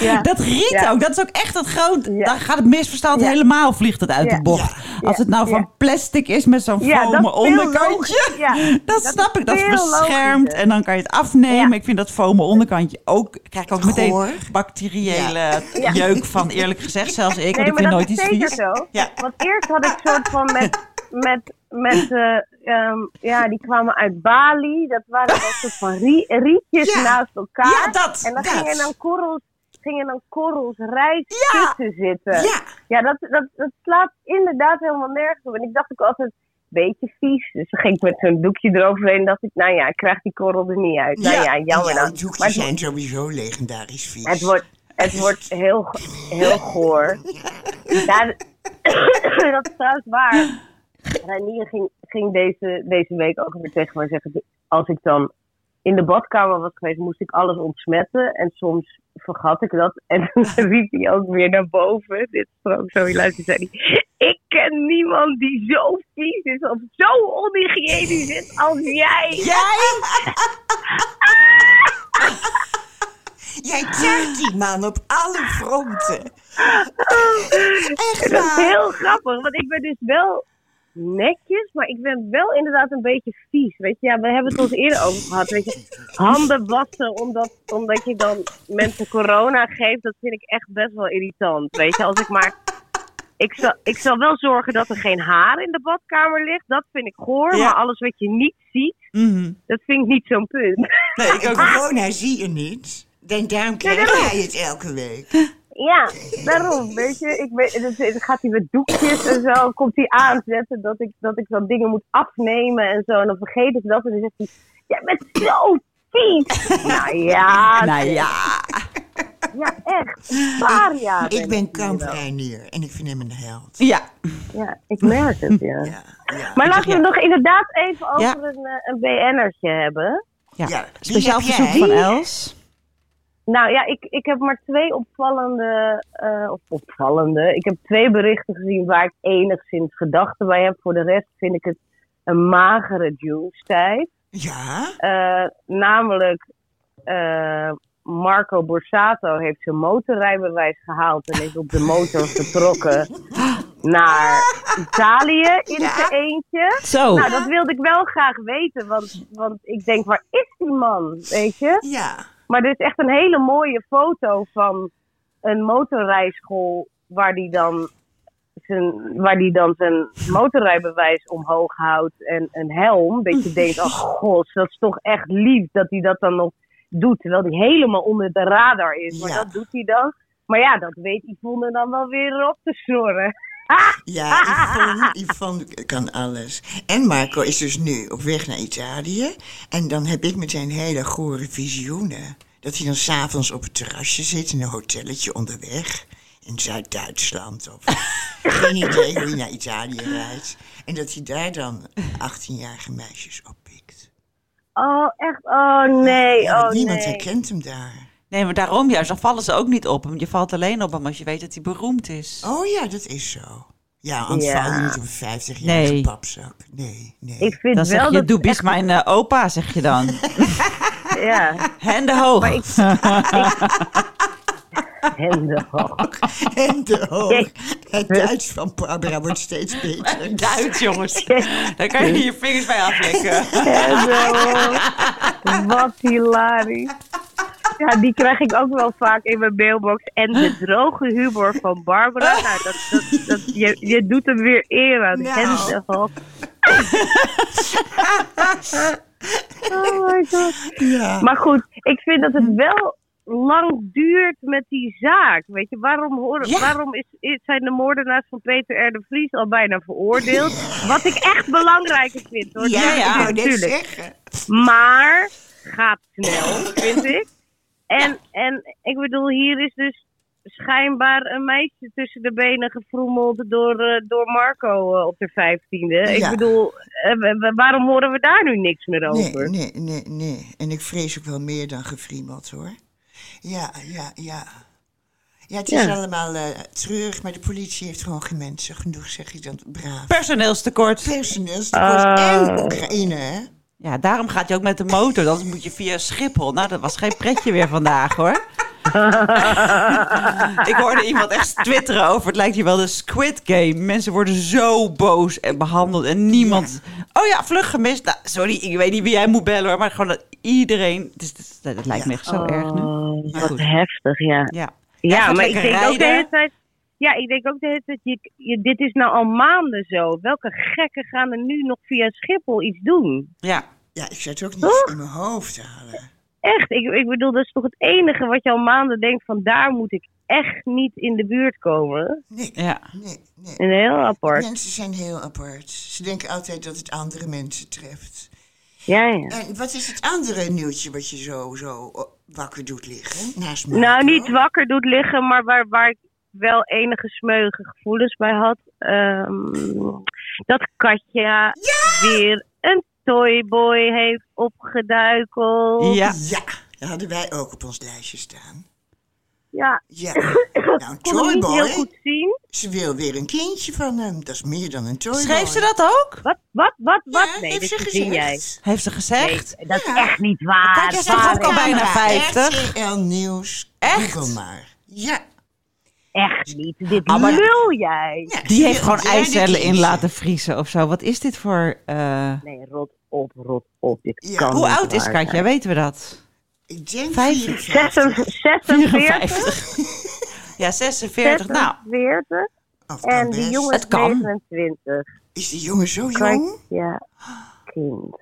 Speaker 2: ja.
Speaker 1: Dat riet
Speaker 2: Ja.
Speaker 1: ook. Dat is ook echt het groot.
Speaker 2: Ja.
Speaker 1: Dan gaat het misverstand
Speaker 2: Ja.
Speaker 1: helemaal, vliegt het uit
Speaker 2: Ja.
Speaker 1: de bocht.
Speaker 2: Ja.
Speaker 1: Als het nou
Speaker 2: Ja.
Speaker 1: van plastic is met zo'n
Speaker 2: veel
Speaker 1: onderkantje. Dat,
Speaker 2: dat
Speaker 1: snap ik, dat is
Speaker 2: veel
Speaker 1: beschermd.
Speaker 2: logischer.
Speaker 1: En dan kan je het afnemen.
Speaker 2: Ja.
Speaker 1: Ik vind dat foamen onderkantje ook. Krijg ik ook meteen
Speaker 3: Goor.
Speaker 1: bacteriële
Speaker 2: Ja.
Speaker 1: jeuk van, eerlijk gezegd. Zelfs ik, want
Speaker 2: Nee,
Speaker 1: ik
Speaker 2: maar
Speaker 1: vind
Speaker 2: dat
Speaker 1: nooit
Speaker 2: is
Speaker 1: iets
Speaker 2: zeker
Speaker 1: vies.
Speaker 2: zo.
Speaker 1: Ja.
Speaker 2: Want eerst had ik soort van met, met, met eh, ehm, ja, die kwamen uit Bali. Dat waren dan soort van rie- rietjes
Speaker 3: Ja.
Speaker 2: naast elkaar.
Speaker 1: Ja, dat,
Speaker 2: En dan
Speaker 3: dat.
Speaker 2: gingen dan korrels, gingen dan korrels rijst
Speaker 1: Ja.
Speaker 2: tussen zitten.
Speaker 3: Ja,
Speaker 2: Ja, dat, dat, dat slaat inderdaad helemaal nergens op. En ik dacht ook altijd, beetje vies. Dus dan ging ik met zo'n doekje eroverheen en dacht ik, nou ja, ik krijg die korrel er niet uit. Nou ja, jammer dan.
Speaker 3: doekjes
Speaker 2: Maar het,
Speaker 3: zijn sowieso legendarisch vies.
Speaker 2: het wordt, het wordt heel, heel goor. Ja, dat is trouwens waar. Reinier ging, ging deze, deze week ook weer tegen mij zeggen, als ik dan in de badkamer was geweest, moest ik alles ontsmetten. En soms vergat ik dat. En dan riep hij ook weer naar boven. Dit ook zo hilarisch. zei hij, ik ken niemand die zo vies is of zo onhygiënisch is als jij.
Speaker 1: Jij?
Speaker 3: Jij krijgt die man op alle fronten. Echt
Speaker 2: Dat is
Speaker 3: waar.
Speaker 2: heel grappig, want ik ben dus wel netjes, maar ik ben wel inderdaad een beetje vies. Weet je, ja, we hebben het ons eerder over gehad. Weet je, handen wassen omdat, omdat je dan mensen corona geeft, dat vind ik echt best wel irritant. Weet je, als ik maar. Ik zal, ik zal wel zorgen dat er geen haar in de badkamer ligt. Dat vind ik goor.
Speaker 1: Ja.
Speaker 2: Maar alles wat je niet ziet,
Speaker 1: Mhm.
Speaker 2: dat vind ik niet zo'n punt.
Speaker 1: Nee, ik ook.
Speaker 3: Corona zie je niet. En daarom krijg jij het elke week.
Speaker 2: Ja, daarom, weet je. Ik weet, dus, dan gaat hij met doekjes en zo, komt hij aanzetten dat ik, dat ik dan dingen moet afnemen en zo. En dan vergeet ik dat en dan zegt hij, jij bent zo vies. nou ja,
Speaker 1: Nou ja.
Speaker 2: ja echt. Waar ja.
Speaker 3: Ik ben
Speaker 2: kamp.
Speaker 3: kampreinier en ik vind hem een held.
Speaker 1: Ja.
Speaker 2: Ja, ik merk het, ja.
Speaker 3: Ja, ja.
Speaker 2: Maar laten we
Speaker 1: Ja.
Speaker 2: het nog inderdaad even over
Speaker 1: Ja.
Speaker 2: een, eh, een BN'ertje hebben.
Speaker 1: ja. Speciaal verzoek van Els.
Speaker 2: Nou ja, ik, ik heb maar twee opvallende, eh, of opvallende. Ik heb twee berichten gezien waar ik enigszins gedachten bij heb. Voor de rest vind ik het een magere Jules-tijd.
Speaker 3: Ja?
Speaker 2: Eh, namelijk, eh, Marco Borsato heeft zijn motorrijbewijs gehaald en is op de motor vertrokken naar Italië in
Speaker 3: Ja.
Speaker 2: zijn eentje.
Speaker 1: Zo.
Speaker 2: Nou, dat wilde ik wel graag weten, want, want ik denk, waar is die man, weet je?
Speaker 3: Ja.
Speaker 2: Maar er is echt een hele mooie foto van een motorrijschool waar die dan zijn, waar die dan zijn motorrijbewijs omhoog houdt en een helm. Dat je denkt, oh god, dat is toch echt lief dat hij dat dan nog doet. Terwijl hij helemaal onder de radar is. Maar
Speaker 3: Ja.
Speaker 2: dat doet hij dan. Maar ja, dat weet Yvonne dan wel weer op te snorren.
Speaker 3: Ja, Yvonne, Yvonne kan alles. En Marco is dus nu op weg naar Italië. En dan heb ik meteen hele gore visioenen. Dat hij dan s'avonds op het terrasje zit in een hotelletje onderweg. In Zuid-Duitsland of geen idee hoe hij naar Italië rijdt. En dat hij daar dan 18-jarige meisjes oppikt.
Speaker 2: Oh, echt? Oh nee,
Speaker 3: Ja,
Speaker 2: oh
Speaker 3: niemand
Speaker 2: nee.
Speaker 3: herkent hem daar.
Speaker 1: Nee, maar daarom juist. Dan vallen ze ook niet op hem. Je valt alleen op hem als je weet dat hij beroemd is.
Speaker 3: Oh ja, dat is zo. Ja, anders
Speaker 2: Ja.
Speaker 3: val je niet op een 50-jarige
Speaker 1: Nee.
Speaker 3: papzak. Nee, nee.
Speaker 2: Ik vind
Speaker 1: Dan
Speaker 2: wel
Speaker 1: zeg je, doe bis mijn eh, opa, zeg je dan.
Speaker 2: echt- Ja,
Speaker 1: Handen hoog.
Speaker 2: Maar ik- handen hoog.
Speaker 3: En de hoog. Het Duits van Barbara wordt steeds beter.
Speaker 1: Duits, jongens. Daar kan je je vingers bij aflekken.
Speaker 2: Handen hoog. Wat hilarisch. Ja, die krijg ik ook wel vaak in mijn mailbox. En de droge humor van Barbara. Nou, dat, dat, dat, je, je doet hem weer eer aan.
Speaker 3: Nou.
Speaker 2: Hoog. Oh my god.
Speaker 3: Ja.
Speaker 2: Maar goed, ik vind dat het wel lang duurt met die zaak. Weet je, waarom, horen,
Speaker 1: Ja.
Speaker 2: waarom is, is- zijn de moordenaars van Peter R. de Vries al bijna veroordeeld? Wat ik echt belangrijker vind hoor.
Speaker 3: Ja,
Speaker 1: ja,
Speaker 2: natuurlijk.
Speaker 3: zeggen.
Speaker 2: Maar gaat snel, vind ik. En, en ik bedoel, hier is dus schijnbaar een meisje tussen de benen gefroemeld door, eh, door Marco eh, op de vijftiende. Ik
Speaker 3: Ja.
Speaker 2: bedoel, eh, wa- wa- waarom horen we daar nu niks meer over?
Speaker 3: Nee, nee, nee, nee. En ik vrees ook wel meer dan gefriemeld hoor. Ja, ja, ja. Ja, het is
Speaker 2: Ja.
Speaker 3: allemaal treurig, maar de politie heeft gewoon geen mensen genoeg, zeg ik dan braaf.
Speaker 1: Personeelstekort.
Speaker 3: Personeelstekort
Speaker 2: Ah.
Speaker 3: en Oekraïne, hè?
Speaker 1: Ja, daarom gaat hij ook met de motor. Dan moet je via Schiphol. Nou, dat was geen pretje weer vandaag, hoor. ik hoorde iemand echt twitteren over. Het lijkt hier wel de Squid Game. Mensen worden zo boos en behandeld. En niemand... Oh ja, vlug gemist. Nou, sorry, ik weet niet wie jij moet bellen, hoor. Maar gewoon dat iedereen... Het, lijkt me echt zo erg nu.
Speaker 3: Oh,
Speaker 1: Maar
Speaker 3: wat
Speaker 1: goed.
Speaker 3: heftig, ja.
Speaker 1: Ja,
Speaker 3: Ja, maar ik denk ook de hele tijd... Ja, ik denk ook de hele tijd, je, je, dit is nou al maanden zo. Welke gekken gaan er nu nog via Schiphol iets doen?
Speaker 1: ja.
Speaker 5: Ja, ik zou het ook niet
Speaker 3: Toch?
Speaker 5: in mijn hoofd halen.
Speaker 3: Echt, ik, ik bedoel, dat is toch het enige wat je al maanden denkt van daar moet ik echt niet in de buurt komen.
Speaker 5: Nee,
Speaker 1: ja.
Speaker 5: nee, nee.
Speaker 3: En heel apart.
Speaker 5: Mensen zijn heel apart. Ze denken altijd dat het andere mensen treft.
Speaker 3: Ja, ja.
Speaker 5: En wat is het andere nieuwtje wat je zo, zo oh, wakker doet liggen? Naast?
Speaker 3: Nou, niet wakker doet liggen, maar waar, waar ik wel enige smeuïge gevoelens bij had. Ehm, dat Katja weer een toyboy heeft opgeduikeld.
Speaker 1: Ja.
Speaker 5: Ja, dat hadden wij ook op ons lijstje staan.
Speaker 3: Ja,
Speaker 5: Ja, nou een
Speaker 3: ik kon hem niet heel
Speaker 5: toyboy.
Speaker 3: goed zien.
Speaker 5: Ze wil weer een kindje van hem. Dat is meer dan een toyboy.
Speaker 1: Schreef ze dat ook?
Speaker 3: Wat, wat, wat, wat?
Speaker 5: Ja,
Speaker 3: nee,
Speaker 5: heeft ze
Speaker 3: jij.
Speaker 5: gezegd.
Speaker 1: Heeft ze gezegd?
Speaker 3: Nee, dat is
Speaker 5: Ja.
Speaker 3: echt niet waar.
Speaker 1: Katja is toch ook al bijna 50?
Speaker 5: RTL Nieuws.
Speaker 1: Echt?
Speaker 5: Google maar. Ja.
Speaker 3: Echt niet. Dit
Speaker 1: Ah, maar-
Speaker 3: lul jij.
Speaker 5: ja
Speaker 1: Die heeft
Speaker 5: wil
Speaker 1: gewoon eicellen in laten vriezen of zo. Wat is dit voor... eh,
Speaker 3: Nee, rot op, rot op. Dit
Speaker 5: Ja.
Speaker 3: kan
Speaker 1: Hoe
Speaker 3: niet
Speaker 1: oud is Katja?
Speaker 3: zijn.
Speaker 1: Weten we dat?
Speaker 5: Ik denk
Speaker 1: Vijf-
Speaker 5: 54.
Speaker 3: 46.
Speaker 1: 54. ja, 46. Nou,
Speaker 3: 46.
Speaker 5: Of kan
Speaker 3: En die jongen is
Speaker 1: Het kan.
Speaker 3: 29.
Speaker 5: Is die jongen zo jong?
Speaker 3: Ja, kind.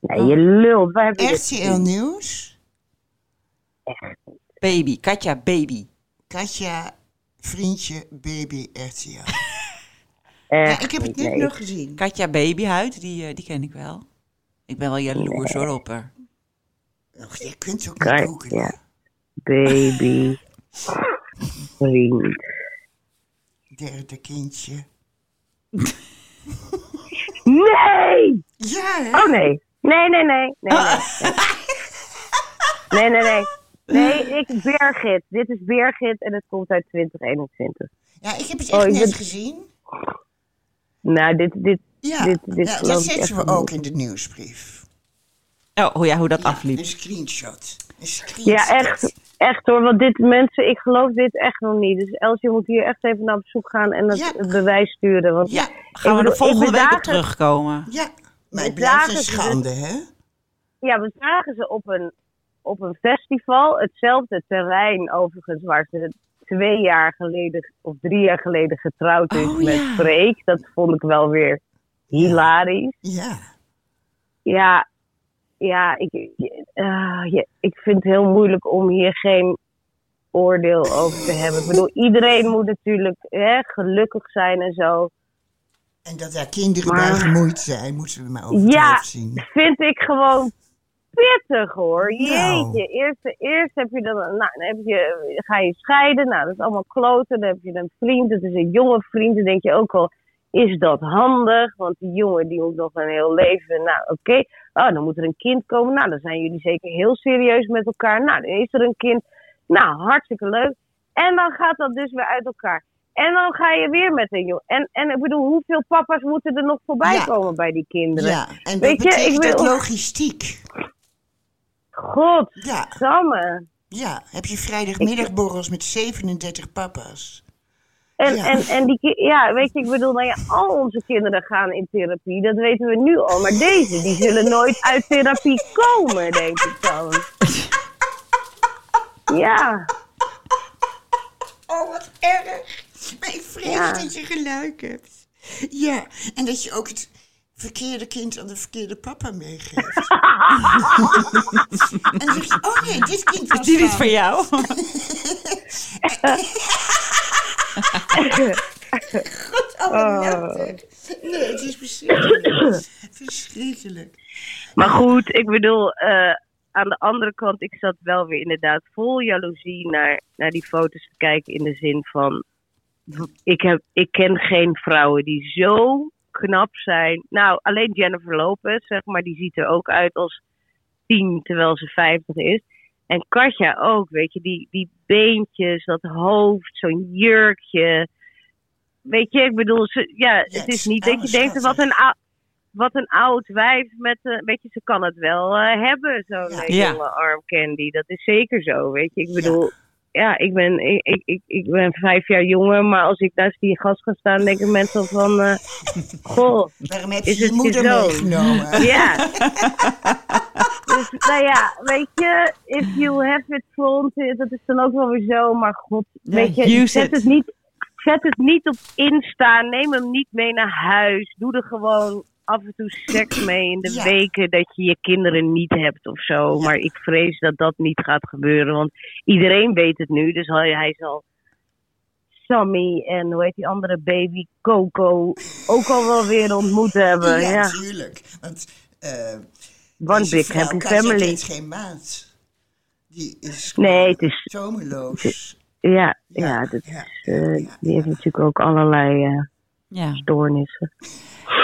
Speaker 3: Nee, je lult. Waar heb je
Speaker 5: RTL? Nieuws.
Speaker 1: baby. Katja, baby.
Speaker 5: Katja, vriendje, baby, RTL. Ja, ik heb het
Speaker 3: niet,
Speaker 5: net
Speaker 3: nee.
Speaker 5: nog gezien.
Speaker 1: Katja Babyhuid, die, eh, die ken ik wel. Ik ben wel jaloers hoor op haar.
Speaker 5: Och, je kunt ook
Speaker 3: Kijk,
Speaker 5: niet googlen.
Speaker 3: ja. Baby. Vriend. Derde kindje.
Speaker 2: Nee!
Speaker 3: Ja, hè?
Speaker 2: Oh nee. Nee, nee, nee. Nee, nee. Nee, nee, nee. Nee, ik Birgit. Dit is Birgit en het komt uit 2021.
Speaker 3: Ja, ik heb het
Speaker 2: Oh,
Speaker 3: echt net gezien.
Speaker 2: Nou, dit, dit,
Speaker 3: Ja,
Speaker 2: dit, dit
Speaker 3: ja dat zetten we ook in de nieuwsbrief.
Speaker 1: Oh, hoe- ja, hoe dat
Speaker 3: Ja,
Speaker 1: afliep.
Speaker 3: Een screenshot. Een screenshot.
Speaker 2: Ja, echt, echt hoor. Want dit mensen, ik geloof dit echt nog niet. Dus Els, je moet hier echt even naar op zoek gaan en
Speaker 3: Ja.
Speaker 2: het bewijs sturen. Want
Speaker 3: Ja,
Speaker 1: Gaan we er volgende week op terugkomen?
Speaker 3: ja. Maar het blijft een
Speaker 2: ze dus-
Speaker 3: schande, hè?
Speaker 2: ja, we zagen ze op een, op een festival. Hetzelfde terrein overigens waar ze twee jaar geleden of drie jaar geleden getrouwd is
Speaker 1: Oh,
Speaker 2: met
Speaker 1: ja.
Speaker 2: Freek. Dat vond ik wel weer hilarisch.
Speaker 3: Ja.
Speaker 2: Ja, ja, ik, eh, ja, ik vind het heel moeilijk om hier geen oordeel over te hebben. Ik bedoel, iedereen moet natuurlijk hè, gelukkig zijn en zo.
Speaker 3: En dat daar kinderen
Speaker 2: Maar-
Speaker 3: bij gemoeid zijn, moeten we maar over het
Speaker 2: Ja.
Speaker 3: zien.
Speaker 2: Vind ik gewoon pittig hoor.
Speaker 3: Nou.
Speaker 2: Jeetje, eerst, eerst heb je dan, nou, dan heb je, ga je scheiden. Nou, dat is allemaal kloten. Dan heb je een vriend, het is een jonge vriend. Dan denk je ook al, is dat handig? Want die jongen die moet nog een heel leven. Nou, oké. Oh, dan moet er een kind komen. Nou, dan zijn jullie zeker heel serieus met elkaar. Nou, dan is er een kind. Nou, hartstikke leuk. En dan gaat dat dus weer uit elkaar. En dan ga je weer met een jongen. En, en ik bedoel, hoeveel papa's moeten er nog voorbij
Speaker 3: Ja.
Speaker 2: komen bij die kinderen?
Speaker 3: Ja, en dat
Speaker 2: Weet je, ik wil-
Speaker 3: logistiek.
Speaker 2: God,
Speaker 3: Ja,
Speaker 2: samen.
Speaker 3: ja. Heb je vrijdagmiddagborrels met 37 papa's?
Speaker 2: En,
Speaker 3: Ja.
Speaker 2: en, en die, ja, weet je, ik bedoel, nou ja, al onze kinderen gaan in therapie, dat weten we nu al. Maar deze, die zullen nooit uit therapie komen, denk ik dan. Ja,
Speaker 3: Oh, wat erg. Maar ik vrees
Speaker 2: Ja.
Speaker 3: dat je gelijk hebt. Ja, en dat je ook het verkeerde kind aan de verkeerde papa meegeeft. en dan zeg je, oh nee, dit kind was
Speaker 1: Is die niet
Speaker 3: van-
Speaker 1: jou?
Speaker 3: Oh, letterlijk. Nee, het is verschrikkelijk. verschrikkelijk.
Speaker 2: maar goed, ik bedoel, eh, aan de andere kant, ik zat wel weer inderdaad vol jaloezie naar, naar die foto's te kijken in de zin van, ik, heb, ik ken geen vrouwen die zo knap zijn. Nou, alleen Jennifer Lopez, zeg maar, die ziet er ook uit als tien terwijl ze 50 is. En Katja ook, weet je, die, die beentjes, dat hoofd, zo'n jurkje. Weet je, ik bedoel, ze, ja, het
Speaker 3: het
Speaker 2: is niet dat je denkt, wat een, wat een oud wijf met, een weet je, ze kan het wel eh, hebben, zo'n
Speaker 3: Ja.
Speaker 2: eh,
Speaker 1: Ja.
Speaker 2: jonge arm Candy. Dat is zeker zo, weet je. Ik bedoel, ja, ik, ben, ik, ik, ik, ben vijf jaar jonger, maar als ik naast die gast ga staan, denken mensen van, eh, goh,
Speaker 3: Waarom heb
Speaker 2: Is
Speaker 3: je je
Speaker 2: het
Speaker 3: moeder meegenomen?
Speaker 2: ja. dus, nou ja, weet je, if you have it flaunted, dat is dan ook wel weer zo, maar god,
Speaker 1: Ja,
Speaker 2: weet je, zet
Speaker 1: it.
Speaker 2: het niet, zet het niet op Insta, neem hem niet mee naar huis, doe er gewoon af en toe seks mee in de
Speaker 3: Ja.
Speaker 2: weken dat je je kinderen niet hebt of zo. Maar ik vrees dat dat niet gaat gebeuren, want iedereen weet het nu, dus hij, hij zal Sammy en hoe heet die andere baby, Coco, ook al wel weer ontmoet hebben.
Speaker 3: Ja,
Speaker 2: Ja,
Speaker 3: natuurlijk. Want eh
Speaker 2: One
Speaker 3: deze
Speaker 2: big
Speaker 3: vrouw,
Speaker 2: happy family.
Speaker 3: kent geen maat. Die is
Speaker 2: Nee, het is,
Speaker 3: tomeloos.
Speaker 2: ja, ja, dat,
Speaker 3: ja,
Speaker 2: eh,
Speaker 3: ja,
Speaker 2: die heeft natuurlijk ook allerlei eh,
Speaker 1: Ja.
Speaker 2: stoornissen.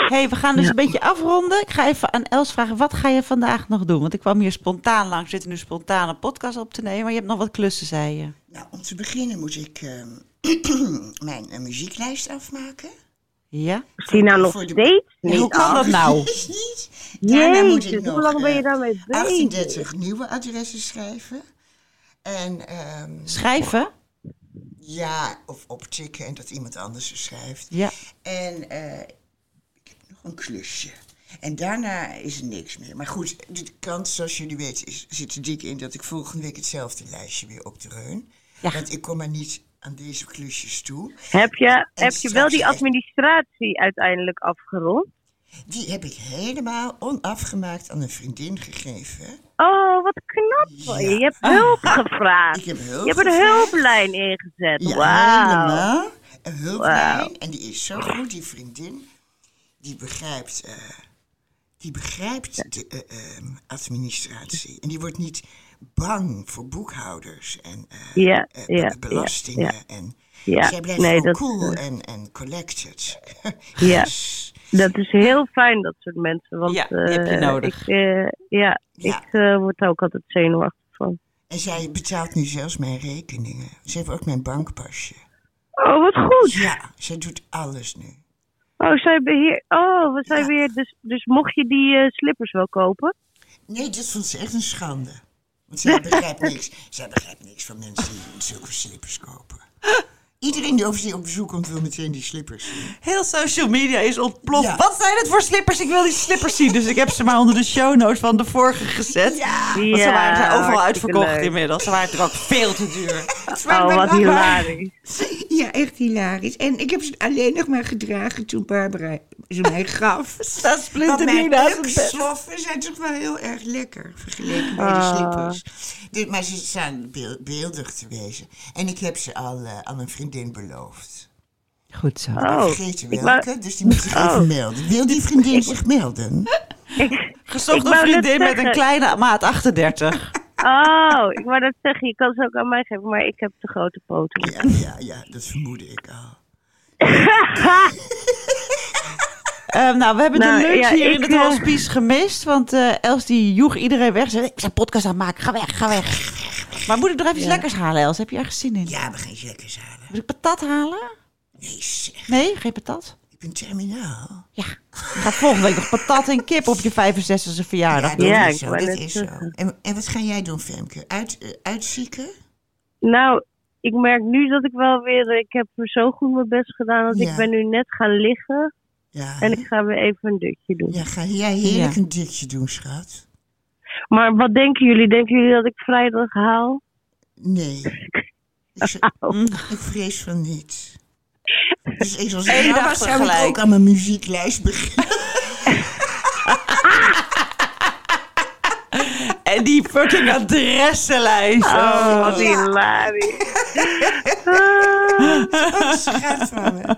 Speaker 1: Hey, we gaan dus
Speaker 2: Ja.
Speaker 1: een beetje afronden. Ik ga even aan Els vragen, wat ga je vandaag nog doen? Want ik kwam hier spontaan langs, zitten nu spontaan een podcast op te nemen. Maar je hebt nog wat klussen, zei je.
Speaker 3: Nou, om te beginnen moet ik ehm, mijn eh, muzieklijst afmaken.
Speaker 1: Ja?
Speaker 2: Is die nou nog
Speaker 3: Voor de-
Speaker 2: steeds niet
Speaker 1: hoe kan dat nou?
Speaker 3: Is niet. Daarna moet ik nog
Speaker 2: hoe lang ben je
Speaker 3: eh,
Speaker 2: daarmee bezig?
Speaker 3: 38 nieuwe adressen schrijven. En ehm,
Speaker 1: Schrijven?
Speaker 3: ja, of optikken en dat iemand anders ze schrijft.
Speaker 1: Ja.
Speaker 3: En eh, een klusje. En daarna is er niks meer. Maar goed, de kans, zoals jullie weten, is, zit er dik in dat ik volgende week hetzelfde lijstje weer op de reun.
Speaker 1: Ja.
Speaker 3: Want ik kom maar niet aan deze klusjes toe.
Speaker 2: Heb je, heb je wel die administratie uiteindelijk afgerond?
Speaker 3: Die heb ik helemaal onafgemaakt aan een vriendin gegeven.
Speaker 2: Oh, wat knap je.
Speaker 3: Ja.
Speaker 2: Je hebt hulp gevraagd.
Speaker 3: Ik heb hulp
Speaker 2: Je hebt een hulplijn ingezet.
Speaker 3: Ja, helemaal. Een hulplijn. En die is zo goed, die vriendin. Die begrijpt, eh, die begrijpt de eh, ehm, administratie. En die wordt niet bang voor boekhouders en eh,
Speaker 2: Ja, ja,
Speaker 3: be- belastingen.
Speaker 2: ja,
Speaker 3: En
Speaker 2: Ja,
Speaker 3: zij blijft
Speaker 2: nee, dat,
Speaker 3: cool en, en collected.
Speaker 2: Ja.
Speaker 3: Dus,
Speaker 2: dat is heel fijn, dat soort mensen. Want,
Speaker 1: Ja, die heb je
Speaker 2: eh,
Speaker 1: nodig.
Speaker 2: Ik, eh, ja,
Speaker 3: Ja.
Speaker 2: ik word er ook altijd zenuwachtig van.
Speaker 3: En zij betaalt nu zelfs mijn rekeningen. Ze heeft ook mijn bankpasje.
Speaker 2: Oh, wat goed.
Speaker 3: Ja, zij doet alles nu.
Speaker 2: Oh, zij beheer... Oh, wat zij
Speaker 3: Ja.
Speaker 2: weer... Dus, dus mocht je die eh, slippers wel kopen?
Speaker 3: Nee, dat vond ze echt een schande. Want zij begrijpt niks. Zij begrijpt niks van mensen die zulke slippers kopen. Iedereen die over die op bezoek komt wil meteen die slippers zien.
Speaker 1: Heel social media is ontploft.
Speaker 3: Ja.
Speaker 1: Wat zijn het voor slippers? Ik wil die slippers zien. Dus ik heb ze maar onder de show notes van de vorige gezet.
Speaker 3: Ja.
Speaker 1: Want ze waren zijn overal uitverkocht
Speaker 2: leuk.
Speaker 1: inmiddels. Ze waren natuurlijk ook veel te duur.
Speaker 2: Oh, wat hilarisch.
Speaker 3: Ja, echt hilarisch. En ik heb ze alleen nog maar gedragen toen Barbara ze mij gaf.
Speaker 1: Staat
Speaker 3: Want
Speaker 1: splinter
Speaker 3: mijn
Speaker 1: nu naast het bed.
Speaker 3: zijn toch wel heel erg lekker vergeleken bij de
Speaker 2: Ah.
Speaker 3: slippers. Dus, maar ze staan beel- beeldig te wezen. En ik heb ze al eh, aan een vriendin beloofd.
Speaker 1: Goed zo.
Speaker 2: Oh,
Speaker 3: Vergeten
Speaker 2: ik
Speaker 3: welke,
Speaker 2: wou-
Speaker 3: dus die moet zich
Speaker 2: Oh.
Speaker 3: even melden. Wil die vriendin zich melden?
Speaker 2: ik,
Speaker 1: Gezocht
Speaker 2: ik
Speaker 1: een vriendin met een kleine maat 38.
Speaker 2: Oh, ik wou dat zeggen. Je kan ze ook aan mij geven, maar ik heb te grote poten.
Speaker 3: Ja, ja, ja, dat vermoedde ik al.
Speaker 1: Ehm, nou, we hebben
Speaker 2: Nou,
Speaker 1: de lunch
Speaker 2: ja,
Speaker 1: hier
Speaker 2: ik,
Speaker 1: in het
Speaker 2: eh,
Speaker 1: hospice gemist. Want eh, Els die joeg iedereen weg. Ze zei, ik zijn podcast aan het maken. Ga weg, ga weg. Maar moet ik nog even iets
Speaker 2: Ja.
Speaker 1: lekkers halen, Els? Heb je ergens zin in?
Speaker 3: Ja, we gaan iets lekkers halen.
Speaker 1: Moet ik patat halen?
Speaker 3: Nee, zeg,
Speaker 1: Nee, geen patat?
Speaker 3: ik ben terminaal.
Speaker 1: Ja. Ik ga volgende week nog patat en kip op je 65e verjaardag.
Speaker 3: Ja,
Speaker 1: doen.
Speaker 3: dat
Speaker 2: Ja,
Speaker 3: is
Speaker 2: ik
Speaker 3: zo, dat is. En, en wat ga jij doen, Femke? Uit, eh, uitzieken?
Speaker 2: Nou, ik merk nu dat ik wel weer... Ik heb er zo goed mijn best gedaan dat
Speaker 3: Ja.
Speaker 2: ik ben nu net gaan liggen.
Speaker 3: Ja.
Speaker 2: En ik ga weer even een dutje doen.
Speaker 3: Ja, ga jij heerlijk
Speaker 1: Ja.
Speaker 3: een dutje doen, schat?
Speaker 2: Maar wat denken jullie? Denken jullie dat ik vrijdag haal?
Speaker 3: Nee. Ik,
Speaker 1: Mm.
Speaker 3: vrees van niet. Dus ik
Speaker 1: dag
Speaker 3: was, zou ik ook aan mijn muzieklijst beginnen.
Speaker 1: En die fucking adressenlijst.
Speaker 2: Oh, wat
Speaker 3: Ja.
Speaker 2: hilarisch. Ah,
Speaker 3: Oh, schat van me.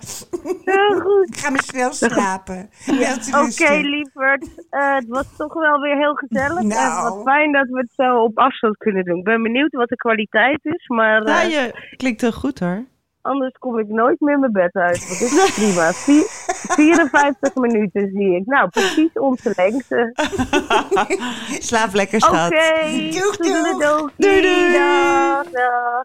Speaker 2: heel goed.
Speaker 3: Ik ga me snel slapen. Te
Speaker 2: Oké, lieverd. Eh, het was toch wel weer heel gezellig. En
Speaker 3: Nou.
Speaker 2: wat fijn dat we het zo op afstand kunnen doen. Ik ben benieuwd wat de kwaliteit is. Maar
Speaker 1: Ja,
Speaker 2: eh,
Speaker 1: je klinkt heel goed hoor.
Speaker 2: Anders kom ik nooit meer mijn bed uit. Want dit is prima. Vier- 54 minuten zie ik. Nou, precies onze lengte.
Speaker 1: Slaap lekker,
Speaker 2: Oké.
Speaker 1: schat.
Speaker 3: Doeg.
Speaker 2: Doei,
Speaker 1: Doei, doei.
Speaker 2: Dag, dag.